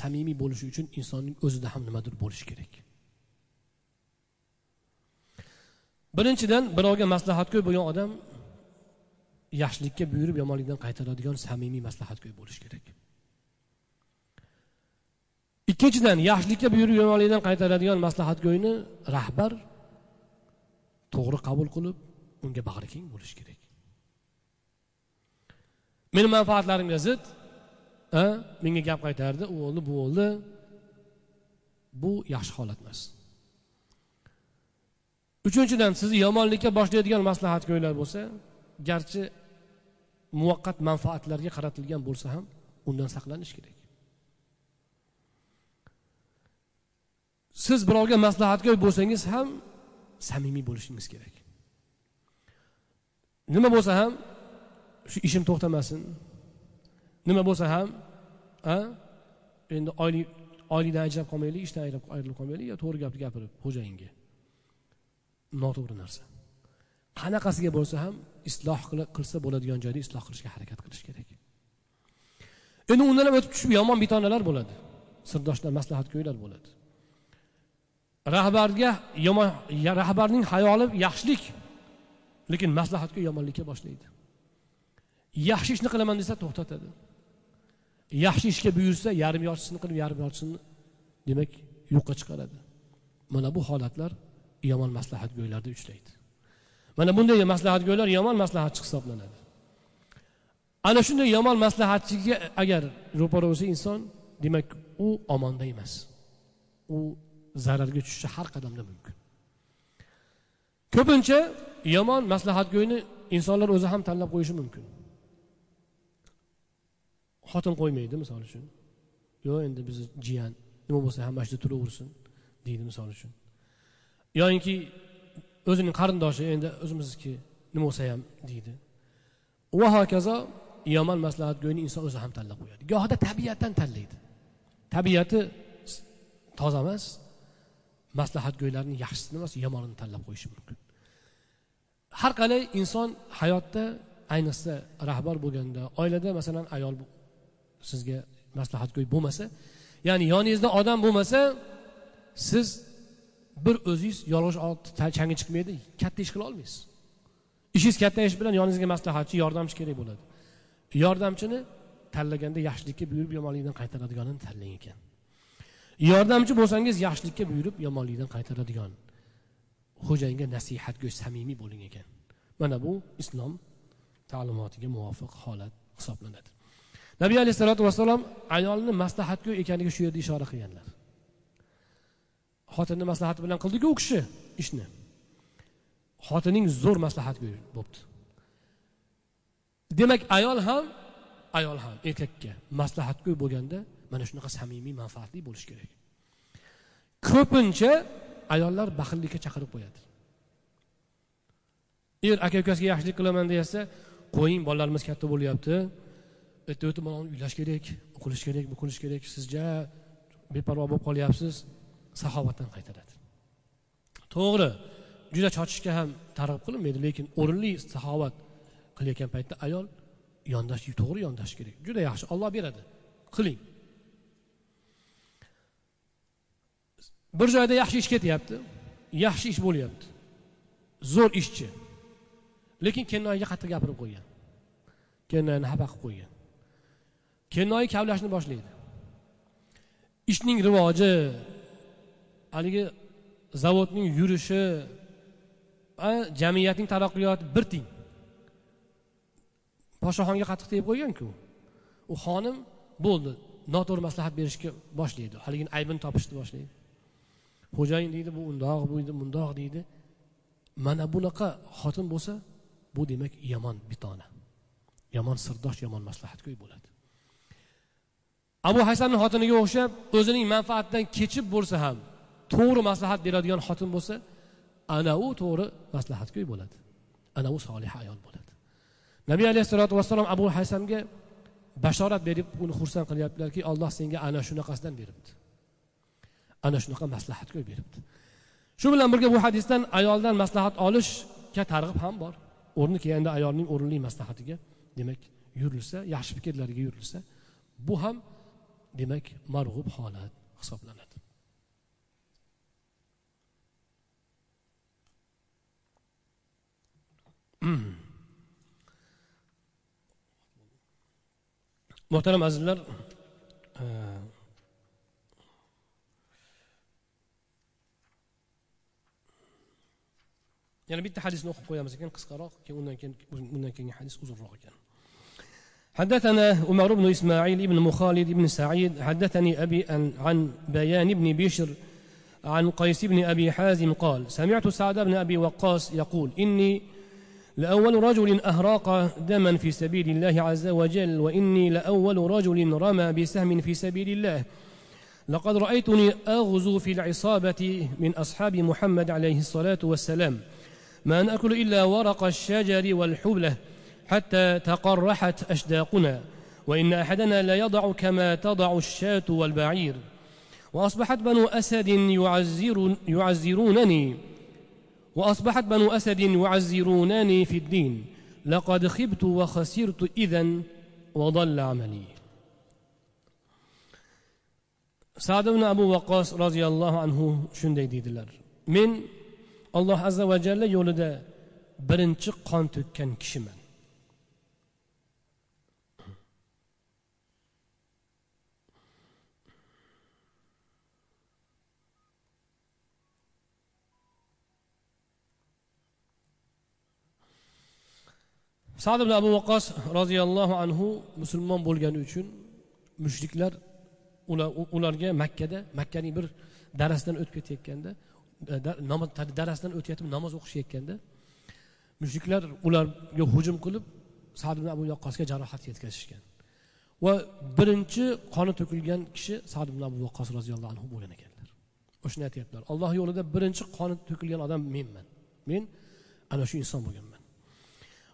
Speaker 1: samimiy bo'lishi uchun insonning o'zida ham nimadir bo'lishi kerak. Birinchidan birovga maslahatgo'y bo'lgan odam yaxshilikka buyurib yomonlikdan qaytaradigan samimiy maslahatgo'y bo'lish kerak. Ikkinchidan yaxshilikka buyurib yomonlikdan qaytaradigan maslahatgo'yni rahbar to'g'ri qabul qilib unga bag'rikeng bo'lishi kerak. Meni manfaatlarimga zid menga gap qaytardi u bo'ldi bu bo'ldi bu yaxshi holat emas. Uchinchidan sizni yomonlikka boshlaydigan maslahatgo'ylar bo'lsa garchi muvaqqat manfaatlarga qaratilgan bo'lsa ham undan saqlanish kerak. Siz birovga maslahatgo'y bo'lsangiz ham samimiy bo'lishingiz kerak. Nima bo'lsa ham shu ishim to'xtamasin. Nima bo'lsa ham a endi oylik oylikdan ajrab qolmaylik ishdan ayrilib qolmaylik yo to'g'ri gapni gapirib xo'jayinga. Noto'g'ri narsa. Qanaqasiga bo'lsa ham isloh qilsa bo'ladigan joyda isloh qilishga harakat qilish kerak. Endi undan ham o'tib tushib yomon bitonalar bo'ladi. Sirdoshlar maslahatgo'ylar bo'ladi. Rahbarga yomon rahbarning hayoli yaxshilik lekin maslahatga yomonlikka boshlaydi. Yaxshi ishni qilaman desa to'xtatadi. Yaxshi ishga buyursa yarim yorchisini qilib yarim yorchisini demak yo'qqa chiqaradi. Mana bu holatlar yomon maslahatgo'ylarda uchraydi. Mana bunday maslahatgo'ylar yomon maslahatchi hisoblanadi. Ana shunday yomon maslahatchiga agar ro'para bo'lsa inson demak u omonda emas. U zararga tushishi har qadamda mumkin. Ko'pincha yomon maslahatgo'yni insonlar o'zi ham tanlab qo'yishi mumkin. Xotin qo'ymaydi misol uchun. Yo'q endi bizni jiyan nima bo'lsa ham mana shu yerda turaversin deydi misol uchun. Yoyinki o'zining qarindoshi endi o'zimizniki nima bo'lsa ham deydi. Va hokazo yomon maslahatgo'yni inson o'zi ham tanlab qo'yadi. Gohida tabiatdan tanlaydi. Tabiati toza emas maslahatgo'ylarni yaxshisini emas yomonini tanlab qo'yishi mumkin. Har qalay inson hayotda ayniqsa rahbar bo'lganda oilada masalan ayol sizga maslahatgo'y bo'lmasa ya'ni yoningizda odam bo'lmasa siz bir o'zingiz yolg'iz changi chiqmaydi katta ish qila olmaysiz. Ishingiz katta ish bilan yoningizga maslahatchi yordamchi kerak bo'ladi. Yordamchini tanlaganda yaxshilikka buyurib yomonlikdan qaytaradiganini tanlang ekan. Yordamchi bo'lsangiz yaxshilikka buyurib yomonlikdan qaytaradigan xo'jayinga nasihatgo'y samimiy bo'ling ekan. Mana bu islom ta'limotiga muvofiq holat hisoblanadi. Nabiy alayhissalotu vassalom ayolni maslahatgo'y ekaniga shu yerda ishora qilganlar. Xotinni maslahati bilan qildiku u kishi ishni. Xotining zo'r maslahatgo'y bo'libdi demak ayol ham ayol ham erkakka maslahatgo'y bo'lganda mana shunaqa samimiy manfaatli bo'lishi kerak. Ko'pincha ayollar baxillikka chaqirib qo'yadi. Er aka ukasiga yaxshilik qilaman deyapsa qo'ying bolalarimiz katta bo'lyapti. Erta o'tib mana uylash kerak u qilish kerak bu qilish kerak. Sizja beparvo bo'lib qolyapsiz. Saxovatdan qaytaradi. To'g'ri juda chochishga ham targ'ib qilinmaydi lekin o'rinli saxovat qilayotgan paytda ayol yondash to'g'ri yondashish kerak. Juda yaxshi olloh beradi. Qiling. Bir joyda yaxshi ish ketyapti yaxshi ish bo'lyapti. Zo'r ishchi. Lekin kennoyiga qattiq gapirib qo'ygan. Kennoyini xafa qilib qo'ygan. Kennoyi kavlashni boshlaydi. Ishning rivoji haligi zavodning yurishi jamiyatning taraqqiyoti bir teng. Podshohxonga qattiq tegib qo'yganku u xonim bo'ldi noto'g'ri maslahat berishga boshlaydi haligini aybini topishni boshlaydi. Xo'jayin deydi bu undoq bu bundoq deydi. Mana bunaqa xotin bo'lsa bu demak yomon bitona yomon sirdosh yomon maslahatgo'y bo'ladi. Abu hasanni xotiniga o'xshab o'zining manfaatidan kechib bo'lsa ham to'g'ri maslahat beradigan xotin bo'lsa ana u to'g'ri maslahatgo'y bo'ladi. Ana u solih ayol bo'ladi. Nabiy alayhissalotu vassalom abu hasanga bashorat berib uni xursand qilyaptilarki alloh senga ana shunaqasidan beribdi. Ana shunaqa maslahatgo'y beribdi. Shu bilan birga bu hadisdan ayoldan maslahat olishga targ'ib ham bor. O'rni kelganda ayolning o'rinli maslahatiga demak yurilsa yaxshi fikrlarga yurilsa bu ham demak marg'ub holat hisoblanadi. محترم ازلر يعني بيت حديث نوخ iken مسكين قسقراق كنا كان كنا كان حديث أزر iken. حدثنا عمر بن إسماعيل بن مخالد بن سعيد حدثني أبي أن عن بيان بن بشر عن قيس بن أبي حازم قال سمعت سعد بن أبي وقاص يقول إني لأول رجل أهراق دما في سبيل الله عز وجل وإني لأول رجل رمى بسهم في سبيل الله. لقد رأيتني أغزو في العصابة من أصحاب محمد عليه الصلاة والسلام. ما ناكل إلا ورق الشجر والحبلة حتى تقرحت أشداقنا وإن أحدنا لا يضع كما تضع الشاة والبعير. وأصبحت بنو أسد يعزر يعزرونني وأصبحت بنو أسد يعزرونني في الدين. لقد خبت وخسرت إذا وضل عملي.
Speaker 2: سعد بن أبو وقاص رضي الله عنه شن ديد من الله عز وجل يولد برنچ قان تكن كشمن. Sad ibn abu vaqos roziyallohu anhu musulmon bo'lgani uchun mushriklar ularga makkada makkaning bir darasidan o'tib ketayotganda e, darasidan o'tayotib namoz o'qishayotganda mushriklar ularga hujum qilib sad ibn abu vaqqosga jarohat yetkazishgan. Va birinchi qoni to'kilgan kishi sad ibn abu vaqqos roziyallohu anhu bo'lgan ekanlar. O'shani aytyaptilar. Alloh yo'lida birinchi qoni to'kilgan odam menman. Men ana shu inson bo'lganman.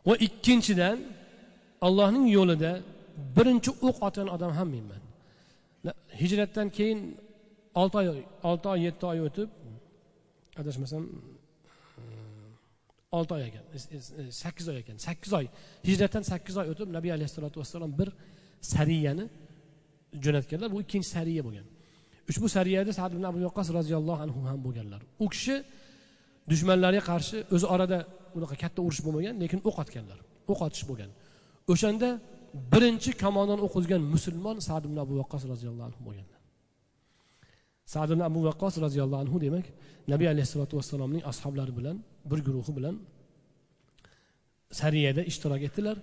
Speaker 2: Va ikkinchidan allohning yo'lida birinchi o'q otgan odam ham menman. Hijratdan keyin olti oy olti oy yetti oy o'tib adashmasam olti oy ekan e, sakkiz oy ekan. Sakkiz oy hijratdan sakkiz oy o'tib nabiy alayhissalotu vassalom bir sariyani jo'natganlar. Bu ikkinchi sariya bo'lgan. Ushbu sariyada sad ibn abu vaqqos roziyallohu anhu ham bo'lganlar. U kishi dushmanlarga qarshi o'zi orada unaqa katta urush bo'lmagan lekin o'q otganlar o'q otish bo'lgan. O'shanda birinchi kamondan o'q uzgan musulmon sad ibn abu vaqqos roziyallohu anhu bo'lganlar sad ibn abu vaqqos roziyallohu anhu demak nabiy alayhissalotu vassalomning ashoblari bilan bir guruhi bilan sariyada ishtirok etdilar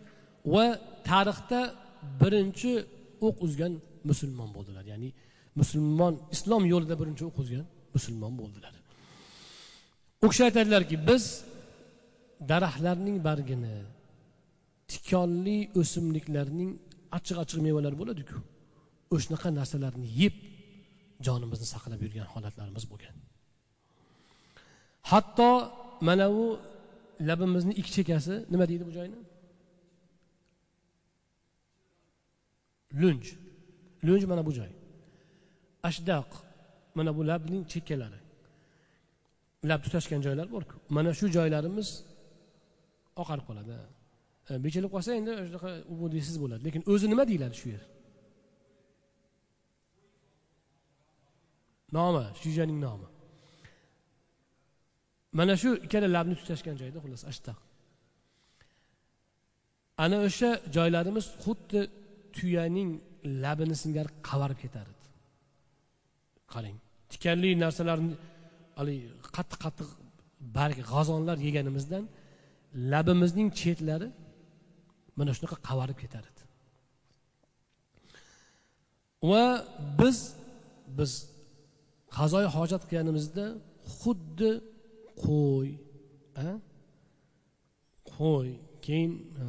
Speaker 2: va tarixda birinchi o'q uzgan musulmon bo'ldilar. Ya'ni musulmon islom yo'lida birinchi o'q uzgan musulmon bo'ldilar. U kishi aytadilarki biz daraxtlarning bargini tikonli o'simliklarning achchiq achchiq mevalari bo'ladiku. O'shanaqa narsalarni yeb jonimizni saqlab yurgan holatlarimiz bo'lgan. Hatto mana bu labimizni ikki chekkasi nima deydi bu joyni? Lunj. Lunj mana bu joy. Ashdaq mana bu labning chekkalari. Lab tutashgan joylar borku. Mana shu joylarimiz oqarib qoladi. E, Bechilib qolsa endi shunaqa ubudiysiz bo'ladi. Lekin o'zi nima deyiladi shu yer? Nomi shujaning nomi. Mana shu ikkala labni tutashgan joyda xullas ashtaq. Ana o'sha joylarimiz xuddi tuyaning labini singari qavarib ketar edi qarang tikanli narsalarni haligi qattiq qattiq barg g'azonlar yeganimizdan labimizning chetlari mana shunaqa qavarib ketar edi va biz biz qazoyi hojat qilganimizda xuddi qo'y qo'y keyin e,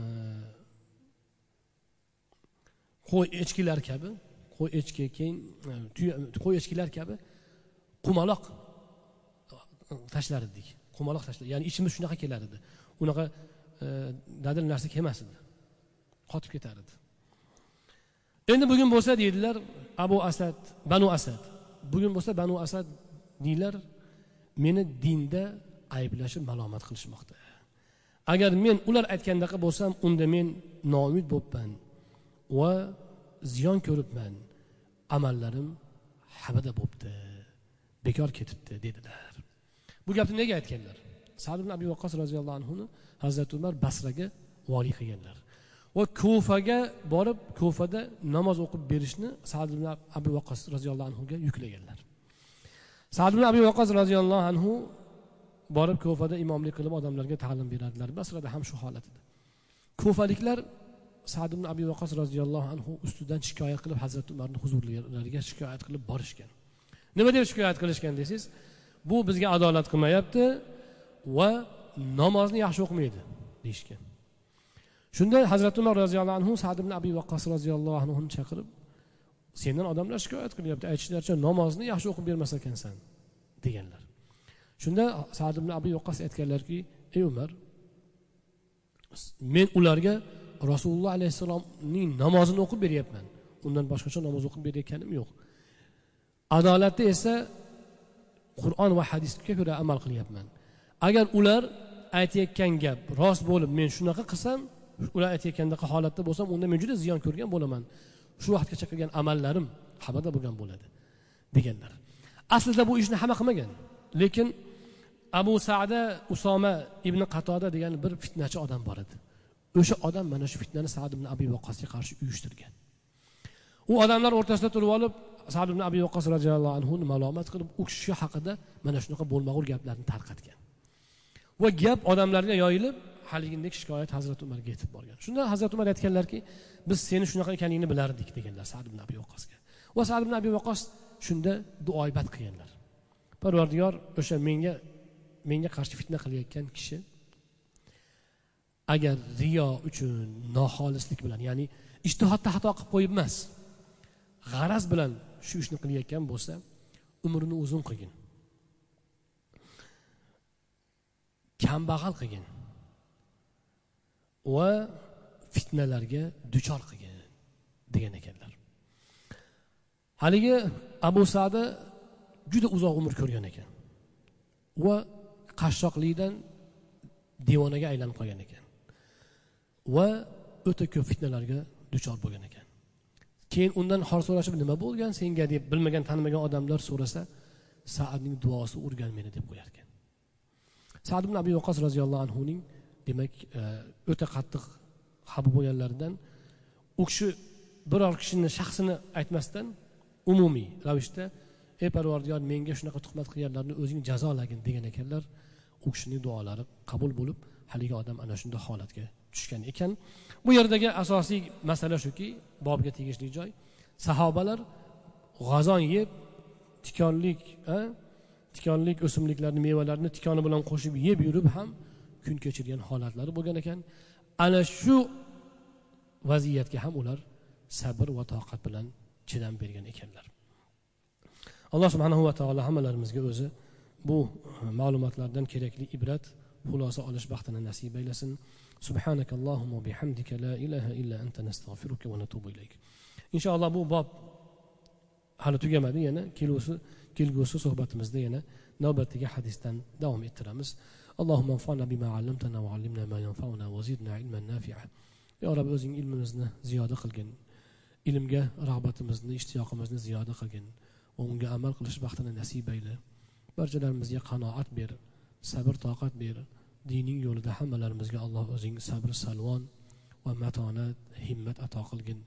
Speaker 2: qo'y echkilar kabi qo'y echki keyin e, qo'y echkilar kabi qumaloq e, tashlar edik qumaloq tashlar ya'ni ichimiz shunaqa kelar edi unaqa e, dadil narsa kelmas edi. Qotib ketar edi. Endi bugun bo'lsa deydilar abu asad banu asad. Bugun bo'lsa banu asad deydilar meni dinda ayblashib malomat qilishmoqda. Agar men ular aytgandaqa bo'lsam unda men noumid bo'libman va ziyon ko'ribman amallarim habada bo'libdi bekor ketibdi dedilar. Bu gapni nega aytganlar? Sad ibn abi vaqqos roziyallohu anhuni hazrati umar basraga voliy qilganlar. Va kufaga borib kufada namoz o'qib berishni sad ibn abi vaqqos roziyallohu anhuga yuklaganlar. Sad ibn abi vaqqos roziyallohu anhu borib kufada imomlik qilib odamlarga ta'lim beradilar. Basrada ham shu holat edi. Kufaliklar sad ibn abi vaqos roziyallohu anhu ustidan shikoyat qilib hazrati umarni huzurlariga shikoyat qilib borishgan. Nima deb shikoyat qilishgan desangiz bu bizga adolat qilmayapti. Va namozni yaxshi o'qimaydi deyishgan. Shunda hazrati umar roziyallohu anhu sad ibn abi vaqqos roziyallohu anhuni chaqirib sendan odamlar shikoyat qilyapti aytishlaricha namozni yaxshi o'qib bermas ekansan deganlar. Shunda sad ibn abi vaqqos aytganlarki ey umar men ularga rasululloh alayhissalomning namozini o'qib beryapman undan boshqacha namoz o'qib berayotganim yo'q. Adolatda esa qur'on va hadisga ko'ra amal qilyapman. Agar ular aytayotgan gap rost bo'lib men shunaqa qilsam ular aytayotgandaqa holatda bo'lsam unda men juda ziyon ko'rgan bo'laman. Shu vaqtgacha qilgan amallarim xabarda bo'lgan bo'ladi
Speaker 1: deganlar. Aslida bu ishni hamma qilmagan lekin abu sada usoma ibn qatoda degan bir fitnachi odam bor edi. O'sha odam mana shu fitnani sad ibn abi vaqosga qarshi uyushtirgan. U odamlar o'rtasida turib olib sad ibn abi vaqos roziyallohu anhuni malomat qilib u kishi haqida mana shunaqa bo'lmag'ur gaplarni tarqatgan. Va gap odamlarga yoyilib haligidek shikoyat hazrati umarga yetib borgan. Shunda hazrati umar aytganlarki biz seni shunaqa ekaningni bilardik deganlar sad ibn abi vaqosga va sad ibn abi vaqos shunda duoibat qilganlar. Parvardigor o'sha menga menga qarshi fitna qilayotgan kishi agar riyo uchun noxolislik bilan ya'ni ishtihodda xato qilib qo'yib emas g'araz bilan shu ishni qilayotgan bo'lsa umrini uzun qilgin. Kambag'al qilgin. Va fitnalarga duchor qilgin degan ekanlar. Haligi abu sada juda uzoq umr ko'rgan ekan va qashshoqlikdan devonaga aylanib qolgan ekan va o'ta ko'p fitnalarga duchor bo'lgan ekan. Keyin undan hol so'rashib nima bo'lgan senga? deb bilmagan tanimagan odamlar so'rasa saadning duosi urgan meni deb qo'yarkan sad ibn abi vaqos roziyallohu anhuning demak e, o'ta qattiq xafa bo'lganlaridan u kishi biror kishini shaxsini aytmasdan umumiy ravishda ey parvardigor menga shunaqa tuhmat qilganlarni o'zing jazolagin degan ekanlar. U kishining duolari qabul bo'lib haligi odam ana shunday holatga tushgan ekan. Bu yerdagi asosiy masala shuki bobga tegishli joy sahobalar g'azon yeb tikonlik tikonlik o'simliklarni mevalarini tikoni bilan qo'shib yeb yurib ham kun kechirgan holatlari bo'lgan ekan ana shu vaziyatga ham ular sabr va toqat bilan chidam bergan ekanlar alloh subhanahu va taolo hammalarimizga o'zi bu ma'lumotlardan kerakli ibrat xulosa olish baxtini nasib aylasin سبحانك اللهم وبحمدك لا إله إلا أنت نستغفرك ونتوب إليك إن شاء الله bu bob hali tugamadi yana kelgusi kelgusi suhbatimizda yana navbatdagi hadisdan davom ettiramiz اللهم انفعنا بما علمتنا وعلمنا ما ينفعنا وزدنا علما نافعا yo rob o'zing ilmimizni ziyoda qilgin ilmga rag'batimizni ishtiyoqimizni ziyoda qilgin va unga amal qilish baxtini nasib ayla barchalarimizga qanoat ber sabr toqat ber dining yo'lida hammalarimizga alloh o'zing sabr salvon va matonat himmat ato qilgin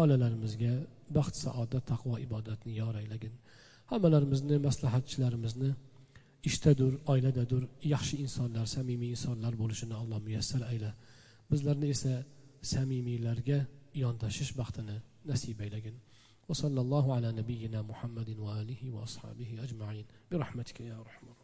Speaker 1: oilalarimizga baxt saodat taqvo ibodatni yor aylagin hammalarimizni maslahatchilarimizni ishdadur oiladadur yaxshi insonlar samimiy insonlar bo'lishini alloh muyassar ayla bizlarni esa samimiylarga yondashish baxtini nasib aylagin وصلى الله على نبينا محمد وآله وأصحابه أجمعين برحمتك يا رحمن